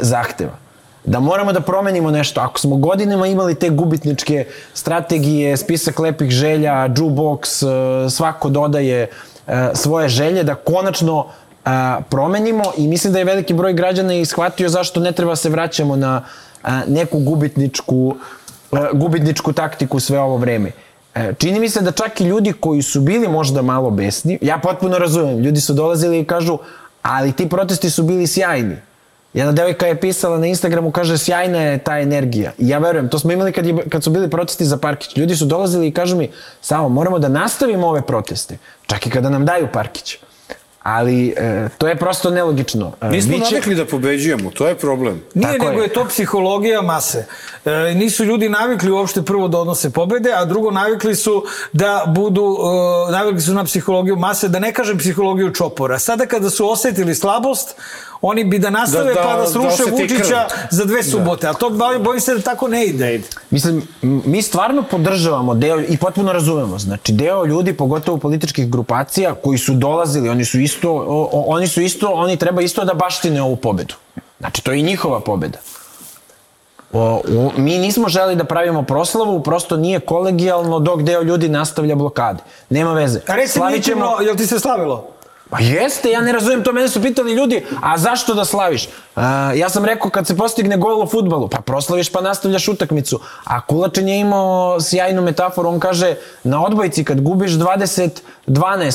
S12: zahteva. Da moramo da promenimo nešto. Ako smo godinama imali te gubitničke strategije, spisak lepih želja, jukebox, a, svako dodaje a, svoje želje, da konačno a, promenimo i mislim da je veliki broj građana i shvatio zašto ne treba se vraćamo na neku gubitničku, gubitničku taktiku sve ovo vreme. Čini mi se da čak i ljudi koji su bili možda malo besni, ja potpuno razumem, ljudi su dolazili i kažu, ali ti protesti su bili sjajni. Jedna devojka je pisala na Instagramu, kaže, sjajna je ta energija. I ja verujem, to smo imali kad, je, kad su bili protesti za Parkić. Ljudi su dolazili i kažu mi, samo moramo da nastavimo ove proteste, čak i kada nam daju Parkić. Ali e, to je prosto nelogično. E,
S1: Nismo
S12: biće-
S1: navikli da pobeđujemo, to je problem.
S2: Nije,
S12: Tako
S2: nego
S12: je.
S2: je to psihologija mase. E, nisu ljudi navikli uopšte prvo da odnose pobede, a drugo navikli su da budu, e, navikli su na psihologiju mase, da ne kažem psihologiju čopora. Sada kada su osetili slabost, oni bi da nastave
S1: Da- da-
S2: pa da
S1: da
S2: sruše
S1: osete
S2: Vučića
S1: krv.
S2: za dve subote. A to bojim, bojim se da tako ne ide.
S12: Mislim, mi stvarno podržavamo deo i potpuno razumemo. Znači, deo ljudi, pogotovo političkih grupacija, koji su dolazili, oni su isto, o, oni su isto, oni treba isto da baštine ovu pobedu. Znači, to je i njihova pobeda. O, o, mi nismo želi da pravimo proslavu, prosto nije kolegijalno dok deo ljudi nastavlja blokade. Nema veze.
S2: A reci mi,
S12: ćemo-
S2: jel ti se slavilo?
S12: Pa jeste, ja ne razumem to, mene su pitali ljudi, a zašto da slaviš? A, ja sam rekao kad se postigne gol u futbalu, pa proslaviš pa nastavljaš utakmicu. A Kulačin je imao sjajnu metaforu, on kaže na odbojci kad gubiš 20-12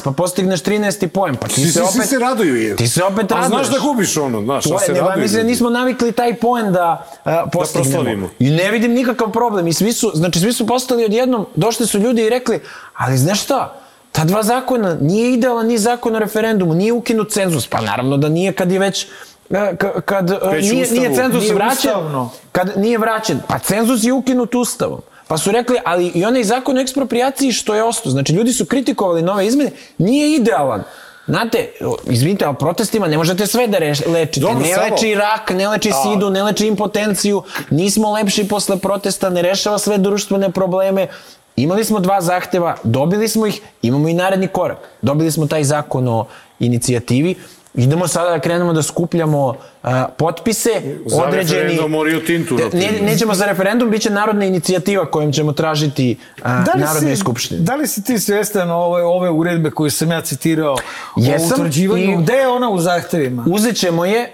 S12: pa postigneš 13. poen, pa ti
S1: Svi,
S12: se opet...
S1: svi se raduju je.
S12: Ti se opet
S1: A
S12: raduješ.
S1: znaš da gubiš ono, znaš,
S12: To
S1: a se raduju.
S12: mislim da nismo navikli taj poen da uh, postignemo.
S1: proslavimo.
S12: I ne vidim nikakav problem. I svi su, znači svi su postali odjednom, došli su ljudi i rekli, ali znaš šta, ta dva zakona, nije idealan ni zakon o referendumu, nije ukinut cenzus. Pa naravno da nije kad je već e, ka- kad e,
S1: Već
S12: nije,
S1: Ustavu.
S12: nije cenzus
S2: Nije
S12: vraćen,
S2: ustavno.
S12: kad nije vraćen, pa cenzus je ukinut ustavom. Pa su rekli, ali i onaj zakon o eksproprijaciji što je ostao, znači ljudi su kritikovali nove izmene, nije idealan. Znate, izvinite, ali protestima ne možete sve da reš, lečite.
S1: Dobro,
S12: ne
S1: samo-
S12: leči rak, ne leči sidu, ne leči impotenciju, nismo lepši posle protesta, ne rešava sve društvene probleme. Imali smo dva zahteva, dobili smo ih, imamo i naredni korak. Dobili smo taj zakon o inicijativi, idemo sada da krenemo da skupljamo a, potpise,
S1: Za
S12: određeni...
S1: referendum o Rio Tintu,
S12: Ne, nećemo za referendum, bit će narodna inicijativa kojom ćemo tražiti a, Narodnoj skupštini.
S2: Da li si ti svestan ove, ove uredbe koju sam ja citirao
S12: Jesam
S2: o utvrđivanju?
S12: i-
S2: Gde je ona u zahtevima?
S12: Uzet ćemo je,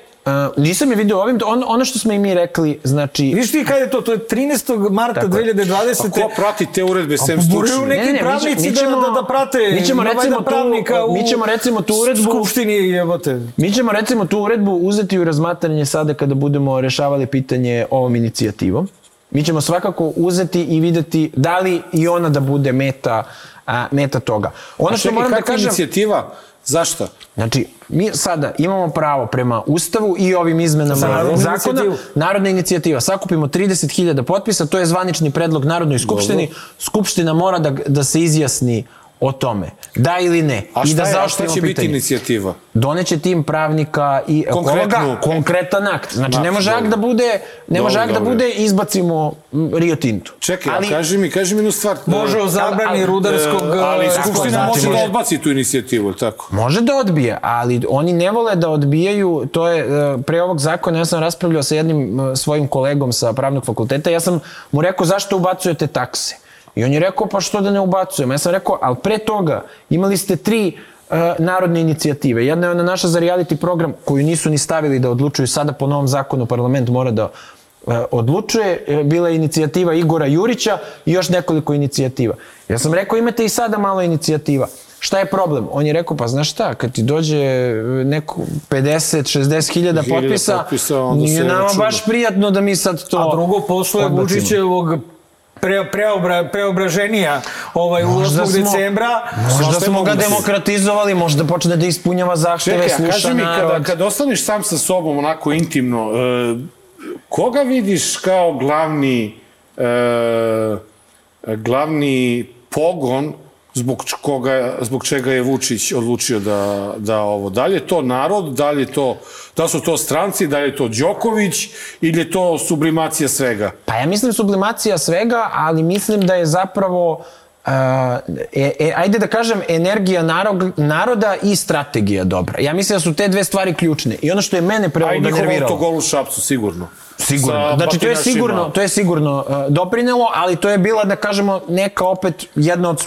S12: uh, nisam je vidio ovim, on, ono što smo i mi rekli, znači...
S2: Viš ti kada je to? To je 13. marta
S12: Tako je.
S2: 2020.
S1: A ko prati te uredbe sem
S2: moraju
S1: stručni?
S2: neki
S12: Ne, ne, mi
S2: pravnici
S12: ćemo-
S2: da,
S12: ćemo-
S2: da, da prate.
S12: mi ćemo
S2: Ima
S12: recimo tu-
S2: pravnika u
S12: mi ćemo recimo tu uredbu-
S2: Skupštini jebote.
S12: Mi ćemo recimo tu uredbu uzeti u razmatranje sada kada budemo rešavali pitanje ovom inicijativom. Mi ćemo svakako uzeti i videti da li i ona da bude meta, a, meta toga. Ono
S1: A
S12: što moram da kažem...
S1: inicijativa? Zašto?
S12: Znači, mi sada imamo pravo prema Ustavu i ovim izmenama
S2: narodnom
S12: zakona.
S2: inicijativom.
S12: Narodna inicijativa. Sakupimo 30.000 potpisa, to je zvanični predlog Narodnoj skupštini. Skupština mora da, da se izjasni o tome. Da ili ne.
S1: A
S12: I
S1: šta,
S12: da
S1: je, a šta će biti
S12: pitanje.
S1: inicijativa?
S12: Doneće tim pravnika i ekologa konkretan akt. Znači, ne
S1: Akt,
S12: može akt da bude, ne može akt da bude izbacimo Rio Tinto.
S1: Čekaj, ali, kaži mi, kaži mi jednu stvar.
S2: Može o zabrani rudarskog...
S1: e, ali Skupština
S12: znači,
S1: može da odbaci tu inicijativu, tako?
S12: Može da odbije, ali oni ne vole da odbijaju, to je, e, pre ovog zakona ja sam raspravljao sa jednim e, svojim kolegom sa pravnog fakulteta, ja sam mu rekao zašto ubacujete takse? I on je rekao pa što da ne ubacujem? Ja sam rekao, ali pre toga imali ste tri e, narodne inicijative. Jedna je ona naša za reality program koju nisu ni stavili da odlučuju sada po novom zakonu parlament mora da e, odlučuje. E, Bila je inicijativa Igora Jurića i još nekoliko inicijativa. Ja sam rekao imate i sada malo inicijativa. Šta je problem? On je rekao, pa znaš šta, kad ti dođe neko 50, 60 hiljada potpisa,
S1: potpisa,
S12: nije nama
S1: računa.
S12: baš prijatno da mi sad to
S2: A drugo, posle. Vučićevog pre, preobra, preobraženija ovaj, u 8. decembra.
S12: Možda
S1: je
S12: smo ga demokratizovali, možda počne da ispunjava zahteve,
S1: Čekaj,
S12: sluša
S1: kaži mi,
S12: narod.
S1: kad, kad ostaneš sam sa sobom onako intimno, e, koga vidiš kao glavni, e, glavni pogon zbog, koga, zbog čega je Vučić odlučio da, da ovo, da li je to narod, da li je to, da su to stranci, da li je to Đoković ili je to sublimacija svega?
S12: Pa ja mislim sublimacija svega, ali mislim da je zapravo uh, e, e, ajde da kažem energija narod, naroda i strategija dobra. Ja mislim da su te dve stvari ključne. I ono što je mene
S1: A i njihov autogol u Šapcu, sigurno.
S12: Sigurno. Znači, to je sigurno, to je sigurno uh, doprinelo, ali to je bila, da kažemo, neka opet jedna od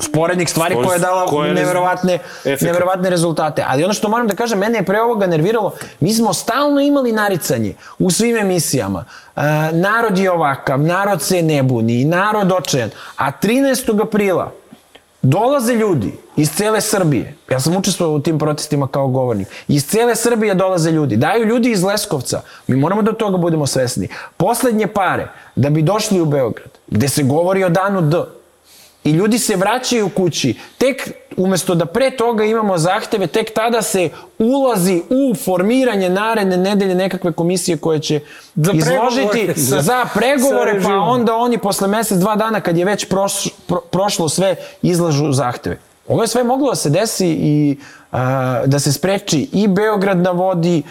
S12: sporednih stvari
S1: Spor-
S12: koja je dala
S1: koja je
S12: neverovatne,
S1: efekat.
S12: neverovatne rezultate. Ali ono što moram da kažem, mene je pre ovoga nerviralo, mi smo stalno imali naricanje u svim emisijama. Uh, narod je ovakav, narod se ne buni, narod očajan. A 13. aprila Dolaze ljudi iz cele Srbije. Ja sam učestvovao u tim protestima kao govornik. Iz cele Srbije dolaze ljudi. Daju ljudi iz Leskovca. Mi moramo da toga budemo svesni. Poslednje pare da bi došli u Beograd, gde se govori o danu D. I ljudi se vraćaju kući. Tek umesto da pre toga imamo zahteve, tek tada se ulazi u formiranje naredne nedelje nekakve komisije koje će
S2: Za
S12: izložiti <laughs>
S2: pregovore
S12: za pregovore, pa onda oni posle mesec, dva dana kad je već proš, pro, prošlo sve, izlažu zahteve. Ovo je sve moglo da se desi i a, da se spreči i Beograd na vodi,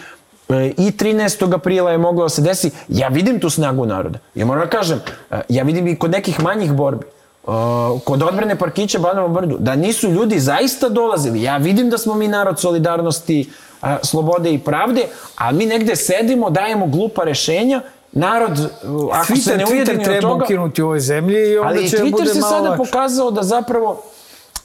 S12: e, i 13. aprila je moglo da se desi. Ja vidim tu snagu naroda. Ja moram da kažem, e, ja vidim i kod nekih manjih borbi. Uh, kod odbrane parkića Banovom brdu, da nisu ljudi zaista dolazili. Ja vidim da smo mi narod solidarnosti, uh, slobode i pravde, a mi negde sedimo, dajemo glupa rešenja, narod, uh, ako se
S2: Twitter,
S12: ne
S2: Twitter
S12: ujedini od
S2: treba
S12: toga...
S2: ukinuti u ovoj zemlji i onda
S12: Ali
S2: će
S12: Twitter
S2: bude
S12: se
S2: malo
S12: sada
S2: lakše.
S12: pokazao da zapravo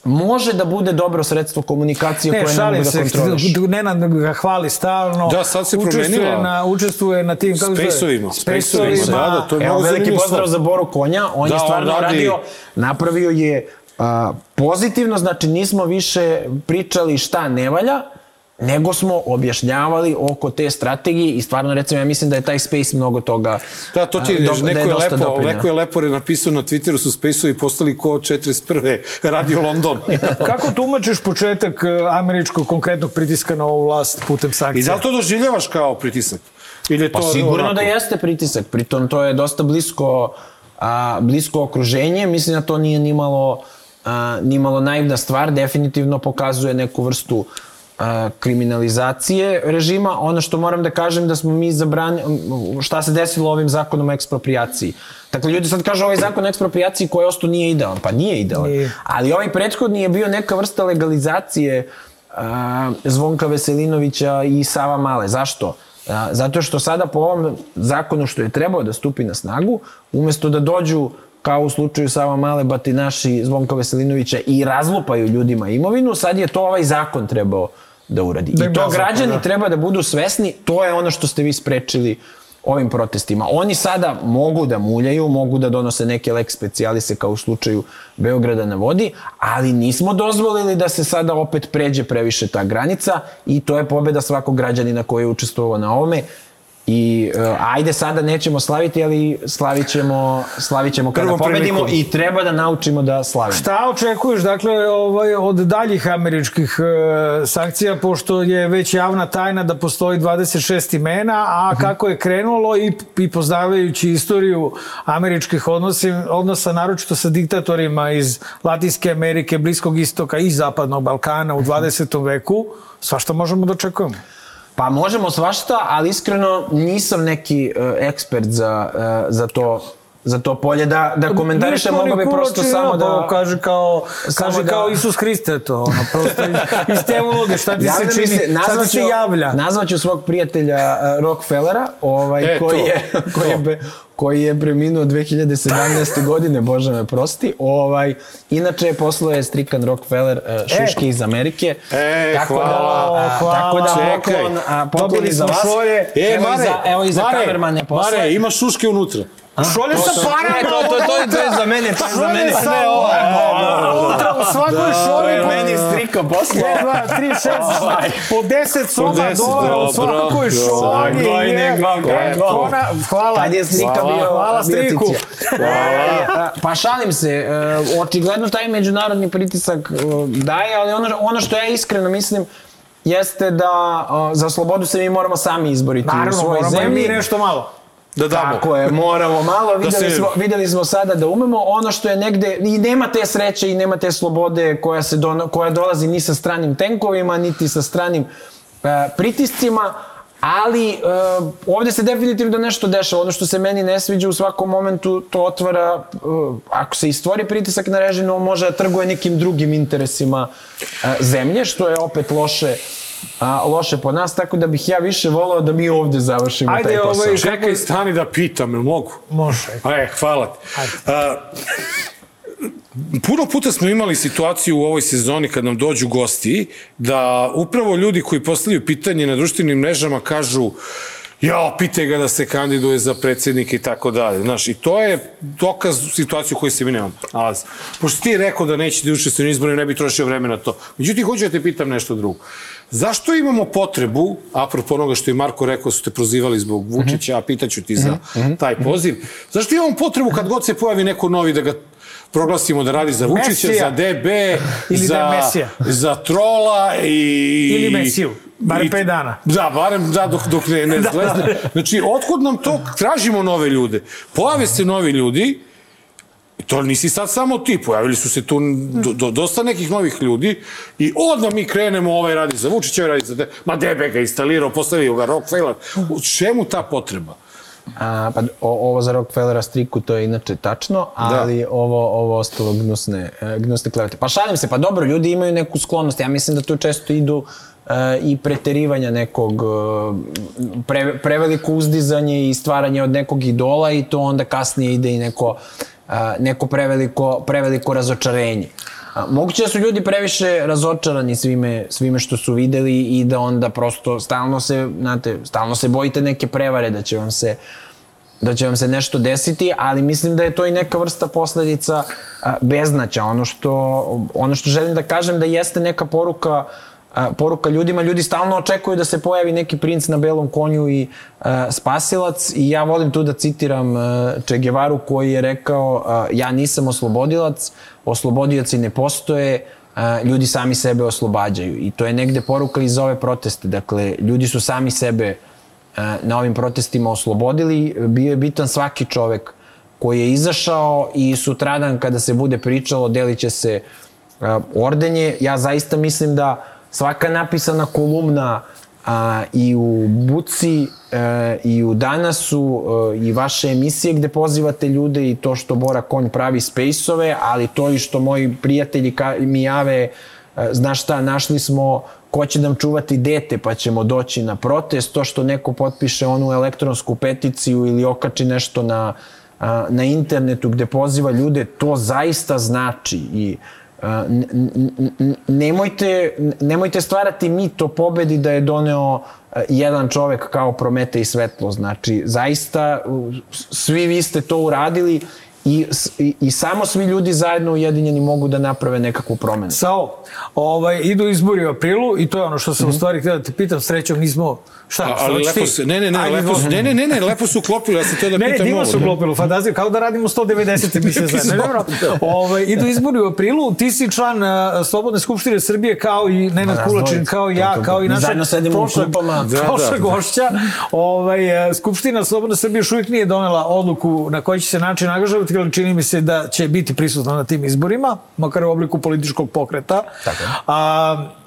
S12: može da bude dobro sredstvo komunikacije
S2: Ne,
S12: koje ne mogu da
S2: se,
S12: kontroliš.
S2: Nenad ga hvali stalno.
S1: Da, sad se
S2: učestvuje
S1: promenila.
S2: Na, učestvuje na tim?
S1: Spaceovima,
S2: Spaceovima.
S1: da, da, to je
S12: Evo, veliki pozdrav za Boru Konja, on
S1: Da,
S12: je
S1: on
S12: stvarno
S1: radi-
S12: radio, napravio je a, pozitivno, znači nismo više pričali šta ne valja, nego smo objašnjavali oko te strategije i stvarno recimo ja mislim da je taj Space mnogo toga
S1: Da, to ti je,
S12: do-
S1: neko
S12: da
S1: je,
S12: dosta
S1: lepo,
S12: doprineo.
S1: neko je lepo je napisao na Twitteru su Space-ovi postali ko 41. <laughs> Radio London. <laughs>
S2: Kako tumačiš početak e, američkog konkretnog pritiska na ovu vlast putem
S1: I
S2: sankcija?
S1: da li to doživljavaš kao pritisak? Ili je to
S12: Pa sigurno
S1: onako?
S12: da jeste pritisak, pritom to je dosta blisko, a, blisko okruženje, mislim da to nije nimalo, a, nimalo naivna stvar, definitivno pokazuje neku vrstu kriminalizacije režima. Ono što moram da kažem da smo mi zabrani, šta se desilo ovim zakonom o ekspropriaciji. Dakle, ljudi sad kažu ovaj zakon o ekspropriaciji koji osto nije idealan. Pa nije idealan.
S2: Nije.
S12: Ali ovaj prethodni je bio neka vrsta legalizacije a, Zvonka Veselinovića i Sava Male. Zašto? A, zato što sada po ovom zakonu što je trebao da stupi na snagu, umesto da dođu kao u slučaju Sava Male batinaši Zvonka Veselinovića i razlupaju ljudima imovinu, sad je to ovaj zakon trebao da uradi.
S2: Da
S12: I to
S2: razlupa,
S12: građani
S2: da.
S12: treba da budu svesni, to je ono što ste vi sprečili ovim protestima. Oni sada mogu da muljaju, mogu da donose neke lex specialise kao u slučaju Beograda na vodi, ali nismo dozvolili da se sada opet pređe previše ta granica i to je pobeda svakog građanina koji je učestvovao na ovome. I uh, ajde sada nećemo slaviti, ali slavit ćemo, slavit ćemo kada
S1: Prvom
S12: pobedimo
S1: prilikom.
S12: i treba da naučimo da slavimo.
S2: Šta očekuješ dakle ovaj, od daljih američkih e, sankcija, pošto je već javna tajna da postoji 26 imena, a kako je krenulo i, i poznavajući istoriju američkih odnosa, odnosa, naročito sa diktatorima iz Latinske Amerike, Bliskog istoka i Zapadnog Balkana u 20. veku, svašta možemo da očekujemo.
S12: Pa možemo svašta, ali iskreno nisam neki uh, ekspert za, uh, za to za to polje da, da komentarišem,
S2: Ništa
S12: mogu bi prosto samo da...
S2: pa Kaže kao, kaže
S12: da-
S2: kao Isus Hriste to, ono, prosto iz, iz te uloge, šta ti se čini, šta ti se javlja?
S12: Nazvaću svog prijatelja uh, Rockefellera, ovaj,
S1: E,
S12: koji,
S1: to,
S12: je, <laughs> koji, je, be- koji je preminuo 2017. godine, Bože me prosti. Ovaj, inače, poslao je Strikan Rockefeller uh, šuške iz Amerike.
S1: E,
S12: tako
S1: hvala.
S12: Da, a,
S2: Hvala.
S12: Tako da poklon, a, poklon
S2: Dobili
S12: i za vas.
S2: šolje.
S1: E,
S12: evo,
S1: Mare,
S12: i za, evo i za
S1: Mare,
S12: kamerman je posle.
S1: Mare, ima šuške unutra.
S2: Šolje sa parama,
S12: Ne, to, to, to, to je za mene, to je za mene. Ne, ovo je-
S2: u svakoj
S12: To
S2: šolji.
S12: je
S2: po-
S12: meni strika poslao.
S2: 1, 2, 3, 6, po 10 soma
S1: 10,
S2: dolara u svakoj šolji. Je. E,
S12: gojnik.
S2: ona- Hvala.
S12: Tad je
S2: Hvala.
S12: bio...
S2: Hvala striku.
S12: E, Pa šalim se, e, očigledno taj međunarodni pritisak e, daje, ali ono, ono što ja iskreno mislim jeste da e, za slobodu se mi moramo sami izboriti u
S2: Naravno,
S12: svojoj
S2: moramo i
S12: zemlji.
S2: mi nešto malo.
S1: Da damo.
S12: Tako je, moramo malo, <laughs> videli,
S1: se-
S12: smo, videli smo sada da umemo ono što je negde, i nema te sreće i nema te slobode koja, se dono, koja dolazi ni sa stranim tenkovima, niti sa stranim e, pritiscima, ali e, ovde se definitivno nešto dešava. Ono što se meni ne sviđa u svakom momentu, to otvara, e, ako se stvori pritisak na režim, on može da trguje nekim drugim interesima e, zemlje, što je opet loše a, loše po nas, tako da bih ja više volao da mi ovde završimo
S2: Ajde,
S12: taj posao.
S2: ovaj,
S1: Čekaj, stani da pitam, jel mogu?
S2: Može.
S1: E, hvala ti. A, puno puta smo imali situaciju u ovoj sezoni kad nam dođu gosti da upravo ljudi koji postavljaju pitanje na društvenim mrežama kažu ja, pitaj ga da se kandiduje za predsjednika i tako dalje. Znaš, i to je dokaz situaciju u kojoj se mi nemamo nalazi. Pošto ti je rekao da neće da učestvuje na izborima, ne bi trošio vreme na to. Međutim, hoću da te pitam nešto drugo. Zašto imamo potrebu, apropo onoga što je Marko rekao, su te prozivali zbog Vučića, a pitaću ti za taj poziv, zašto imamo potrebu kad god se pojavi neko novi da ga proglasimo da radi za Vučića,
S2: Mesija.
S1: za DB,
S2: Ili
S1: za,
S2: da je Mesija.
S1: za Trola i...
S2: Ili Mesiju. Barem
S1: i-
S2: pet dana.
S1: Da, barem da, dok, dok ne, ne <laughs>
S2: Da,
S1: zlezne. Znači, otkud nam to? Tražimo nove ljude. Pojave se novi ljudi, I to nisi sad samo ti, pojavili su se tu do, do, dosta nekih novih ljudi i odmah mi krenemo, ovaj radi za Vučića, ovaj radi za... De... Ma debe ga instalirao, postavio ga Rockefeller. U čemu ta potreba?
S12: A, pa o, ovo za Rockefellera striku to je inače tačno, ali da. ovo, ovo ostalo gnusne, e, gnusne klevete. Pa šalim se, pa dobro, ljudi imaju neku sklonost. Ja mislim da tu često idu e, i preterivanja nekog, e, pre, preveliko uzdizanje i stvaranje od nekog idola i to onda kasnije ide i neko, neko preveliko, preveliko razočarenje. Moguće da su ljudi previše razočarani svime, svime što su videli i da onda prosto stalno se, znate, stalno se bojite neke prevare da će vam se da će vam se nešto desiti, ali mislim da je to i neka vrsta posledica beznaća. Ono što, ono što želim da kažem da jeste neka poruka a, poruka ljudima, ljudi stalno očekuju da se pojavi neki princ na belom konju i a, spasilac i ja volim tu da citiram a, Che Guevaru koji je rekao a, ja nisam oslobodilac, oslobodioci ne postoje, a, ljudi sami sebe oslobađaju. I to je negde poruka iz ove proteste, dakle ljudi su sami sebe a, na ovim protestima oslobodili, bio je bitan svaki čovek koji je izašao i sutradan kada se bude pričalo delit će se ordenje. Ja zaista mislim da svaka napisana kolumna a, i u Buci e, i u Danasu e, i vaše emisije gde pozivate ljude i to što Bora Konj pravi spejsove, ali to i što moji prijatelji ka, mi jave e, znaš šta, našli smo ko će nam čuvati dete pa ćemo doći na protest, to što neko potpiše onu elektronsku peticiju ili okači nešto na, a, na internetu gde poziva ljude, to zaista znači i n- nemojte, nemojte stvarati mit o pobedi da je doneo a, jedan čovek kao Promete i svetlo. Znači, zaista svi vi ste to uradili i, i, i samo svi ljudi zajedno ujedinjeni mogu da naprave nekakvu promenu.
S2: Sao, ovaj, idu izbori u aprilu i to je ono što sam mm -hmm. u stvari htio da te pitam, srećom nismo... Šta,
S1: A, ali lepo se, ne, ne, ne,
S2: Ajde,
S1: lepo, su- ne, ne, ne, ne, lepo su uklopili, ja sam to da
S2: Ne, ne,
S1: pitam
S2: divno
S1: ovo.
S2: se uklopilo, fantazija, kao da radimo 190 emisije <laughs> zajedno. Dobro, ovaj, idu izbori u aprilu, ti si član uh, Slobodne skupštine Srbije, kao i Nenad Kulačin, kao i ja, kao i naša prošla.
S1: Da,
S2: prošla
S1: da.
S2: gošća. Ovaj, eh, Skupština Slobodne Srbije još uvijek nije donela odluku na koji će se način angažovati, ali čini mi se da će biti prisutna na tim izborima, makar u obliku političkog pokreta.
S12: Tako
S2: a,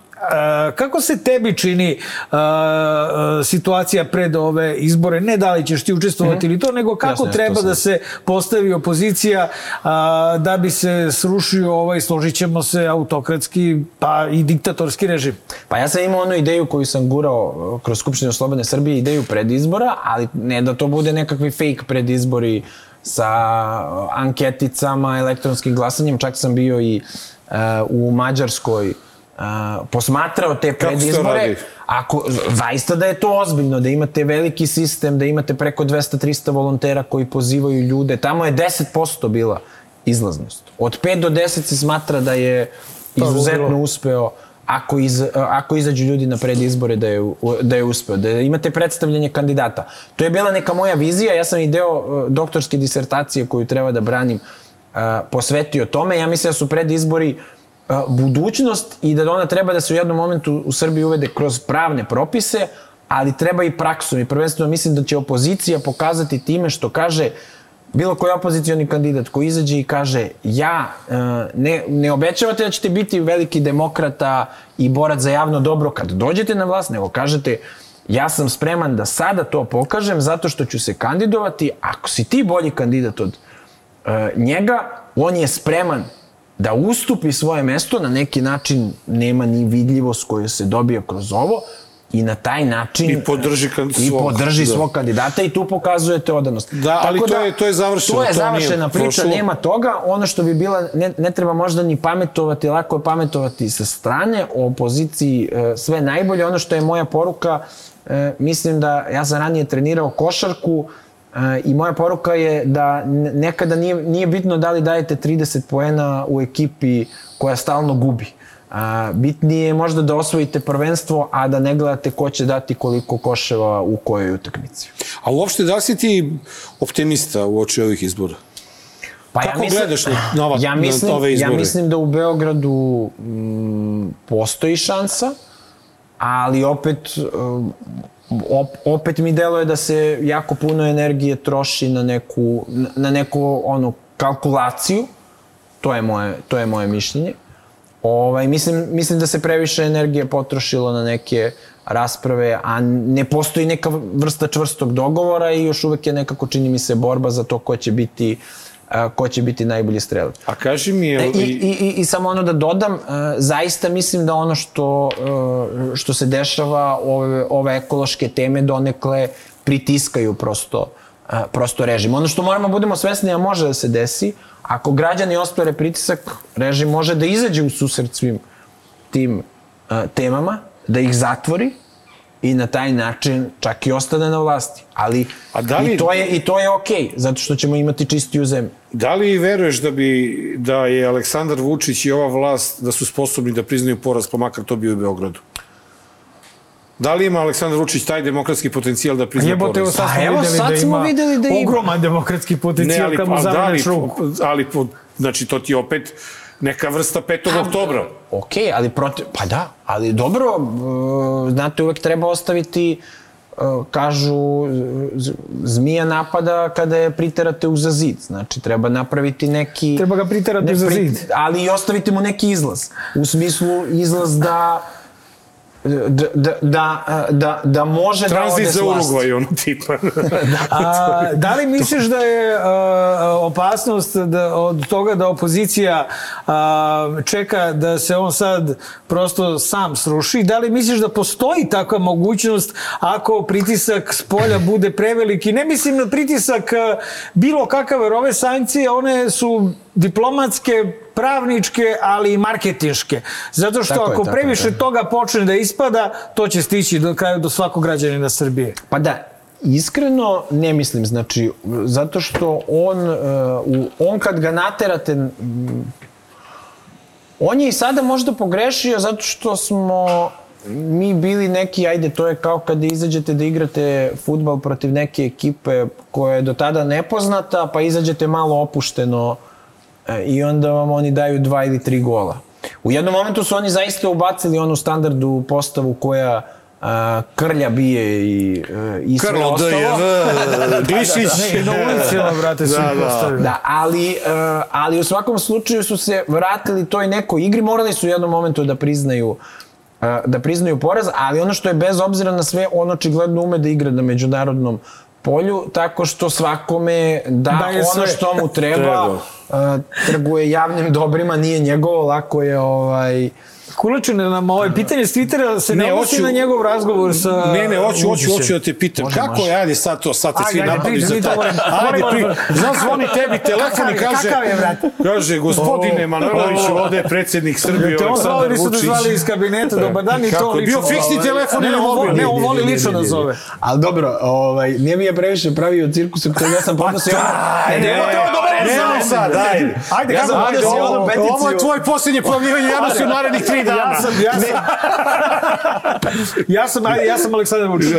S2: kako se tebi čini a, a, situacija pred ove izbore? Ne da li ćeš ti učestvovati ili to, nego kako
S12: jasno,
S2: treba da se postavi opozicija da bi se srušio ovaj, složit ćemo se, autokratski pa i diktatorski režim?
S12: Pa ja sam imao onu ideju koju sam gurao kroz Skupštinu Slobodne Srbije, ideju predizbora, ali ne da to bude nekakvi fake predizbori sa anketicama, elektronskim glasanjem, čak sam bio i uh, u Mađarskoj uh, posmatrao te predizbore. Ako, zaista da je to ozbiljno, da imate veliki sistem, da imate preko 200-300 volontera koji pozivaju ljude. Tamo je 10% bila izlaznost. Od 5 do 10 se smatra da je
S2: Pa,
S12: izuzetno uspeo ako, iz, ako izađu ljudi na predizbore da je, da je uspeo, da imate predstavljanje kandidata. To je bila neka moja vizija, ja sam i deo uh, doktorske disertacije koju treba da branim uh, posvetio tome. Ja mislim da su predizbori uh, budućnost i da ona treba da se u jednom momentu u Srbiji uvede kroz pravne propise, ali treba i praksom. I prvenstveno mislim da će opozicija pokazati time što kaže bilo koji opozicioni kandidat koji izađe i kaže ja e, ne, ne obećavate da ćete biti veliki demokrata i borac za javno dobro kad dođete na vlast, nego kažete ja sam spreman da sada to pokažem zato što ću se kandidovati, ako si ti bolji kandidat od e, njega, on je spreman da ustupi svoje mesto, na neki način nema ni vidljivost koju se dobija kroz ovo, i na taj način
S1: I podrži
S12: i
S1: svog,
S12: podrži
S1: da.
S12: svog kandidata i tu pokazujete odanost.
S1: Da, ali to je- to je završeno,
S12: To je
S1: to
S12: završena priča,
S1: prošlo.
S12: nema toga. Ono što bi bila, ne, ne treba možda ni pametovati, lako je pametovati sa strane, o opoziciji e, sve najbolje. Ono što je moja poruka, e, mislim da ja sam ranije trenirao košarku, e, i moja poruka je da nekada nije, nije bitno da li dajete 30 poena u ekipi koja stalno gubi. A, bitnije je možda da osvojite prvenstvo, a da ne gledate ko će dati koliko koševa u kojoj utakmici.
S1: A uopšte, da si ti optimista u oči ovih izbora?
S12: Pa
S1: Kako gledaš na, na, ova,
S12: ja mislim,
S1: na ove izbore?
S12: Ja mislim da u Beogradu mm, postoji šansa, ali opet op, opet mi deluje da se jako puno energije troši na neku, na- neku ono, kalkulaciju. To je moje, to je moje mišljenje. Ovaj, mislim, mislim da se previše energije potrošilo na neke rasprave, a ne postoji neka vrsta čvrstog dogovora i još uvek je nekako, čini mi se, borba za to ko će biti a, ko će biti najbolji strelac.
S1: A kaži mi, je
S12: E, I, i, i, I samo ono da dodam, e, zaista mislim da ono što, e, što se dešava, ove, ove ekološke teme donekle pritiskaju prosto, prosto režim. Ono što moramo budemo svesni, a može da se desi, ako građani ospore pritisak, režim može da izađe u susret svim tim temama, da ih zatvori i na taj način čak i ostane na vlasti. Ali
S1: A da li-
S12: i to je i to je okej, zato što ćemo imati čistiju zemlju.
S1: Da li veruješ da bi da je Aleksandar Vučić i ova vlast da su sposobni da priznaju poraz, pa makar to bio u Beogradu? Da li ima Aleksandar Vučić taj demokratski potencijal da prizna
S2: Jebote,
S1: poraz?
S2: sad
S12: evo, sad
S2: da
S12: smo videli da ima.
S2: ogroman demokratski
S1: Ne,
S2: potencijal
S1: ali,
S2: kad mu
S1: ali, da, ali,
S2: zavrneš ruku.
S1: ali, po- znači, to ti opet neka vrsta 5. oktobra.
S12: Ok, ali protiv, pa da, ali dobro, e, znate, uvek treba ostaviti, e, kažu, z- zmija napada kada je priterate uza zid. Znači, treba napraviti neki...
S2: Treba ga priterati
S12: ne,
S2: uza
S12: pri-
S2: zid.
S12: Ali i ostaviti mu neki izlaz. U smislu izlaz da da, da, da, da, da može da ode
S1: za. Urugvaj, ono tipa. <laughs>
S2: A, da li misliš da je a, opasnost da, od toga da opozicija a, čeka da se on sad prosto sam sruši? Da li misliš da postoji takva mogućnost ako pritisak s polja bude preveliki? Ne mislim na pritisak a, bilo kakav, jer ove sankcije, one su diplomatske, pravničke, ali i marketinške. Zato što
S12: Tako
S2: ako
S12: je,
S2: previše
S12: je.
S2: toga počne da ispada, to će stići do kraju do svakog građanina Srbije.
S12: Pa da, iskreno ne mislim, znači, zato što on, uh, on kad ga naterate, on je i sada možda pogrešio zato što smo mi bili neki, ajde, to je kao kada izađete da igrate futbal protiv neke ekipe koja je do tada nepoznata, pa izađete malo opušteno e, i onda vam oni daju dva ili tri gola. U jednom momentu su oni zaista ubacili onu standardnu postavu koja a, krlja bije i, e, i sve
S1: Krlo,
S12: ostalo.
S1: DJV, Glišić.
S2: Ne, i na ulicama, brate, su
S1: Da, da.
S12: Da, ali, uh, ali u svakom slučaju su se vratili toj nekoj igri, morali su u jednom momentu da priznaju da priznaju poraz, ali ono što je bez obzira na sve, on očigledno ume da igra na međunarodnom polju, tako što svakome da
S2: Daje
S12: ono
S2: sve.
S12: što mu treba,
S1: Treba.
S12: Trguje javnim <laughs> dobrima, nije njegovo, lako je ovaj...
S2: Kulačine nam ovaj pitanje s Twittera se ne,
S1: Ne,
S2: odnosi na njegov razgovor sa
S1: Ne, ne, hoću, hoću, hoću da te pitam.
S12: Može,
S1: kako
S12: može.
S1: je, ajde sad to, sad te
S2: Ajde,
S1: svi
S2: ajde, pričaj,
S1: za taj. Ajde, pri, znaš, zvoni tebi telefon i kaže,
S2: kakav je, brate?
S1: kaže, gospodine Manojloviću, ovde je predsednik Srbije,
S2: Te on zvali,
S1: Aleksandar
S2: nisu te
S1: Vučić.
S2: zvali iz kabineta, dobar dan i to
S1: Kako je, bio
S2: lično.
S1: fiksni telefon ili
S2: on
S1: mobilni?
S2: Ne, on voli lično da zove.
S12: Ali dobro, ovaj, nije mi je previše pravio cirkusa koji ja sam podnosio.
S1: Daj,
S12: Ne,
S1: ne,
S12: ne,
S1: ne,
S12: ne,
S1: ne, sad, daj.
S2: Ajde,
S1: Ja sam
S2: ajde,
S1: podnosio
S2: ovo-
S1: onu
S12: peticiju.
S1: Ovo je tvoj posljednje pojavljivanje javnosti u narednih tri dana.
S2: Ja sam, ja sam, ja sam, ajde, ja sam Aleksandar Vučić.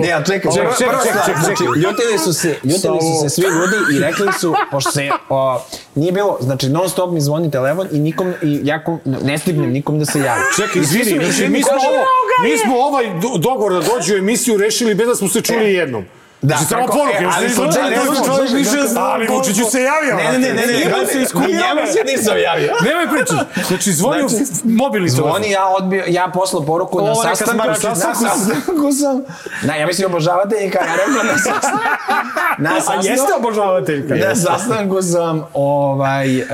S12: Ne, a čekaj, čekaj,
S1: čekaj, čekaj, čekaj,
S12: znači, ljutili su se, ljutili su se svi ljudi i rekli su, pošto se, o, nije bilo, znači, non stop mi zvoni telefon i nikom, i jako, ne stignem nikom da se javi.
S1: Čekaj, izvini,
S12: mi-
S1: znači, smo, ovo, mi smo ovaj do- dogovor da dođu u emisiju rešili bez da smo se čuli jednom.
S12: Da,
S1: znači, samo
S12: tako,
S1: poruke.
S12: e, ali
S1: znači, ne znam
S12: znam,
S1: čovjek više zna. Ali Vučiću se javio.
S12: Ne, ne, ne, ne, ne,
S1: Njemu
S12: ne,
S1: se
S12: ne,
S1: iskuvio.
S12: njemu se nisam javio. <laughs>
S1: Nemoj pričati. Znači, zvonio
S12: Znači,
S1: mobilni telefon.
S12: Zvoni, ja odbio, ja poslao poruku na sastanku, na
S2: sastanku.
S12: sam, na, ja mislim obožavate i kada ja rekao na sastanku, <laughs> na
S2: A
S12: sastanku,
S2: jeste obožavateljka?
S12: na sastanku sam, ovaj, uh,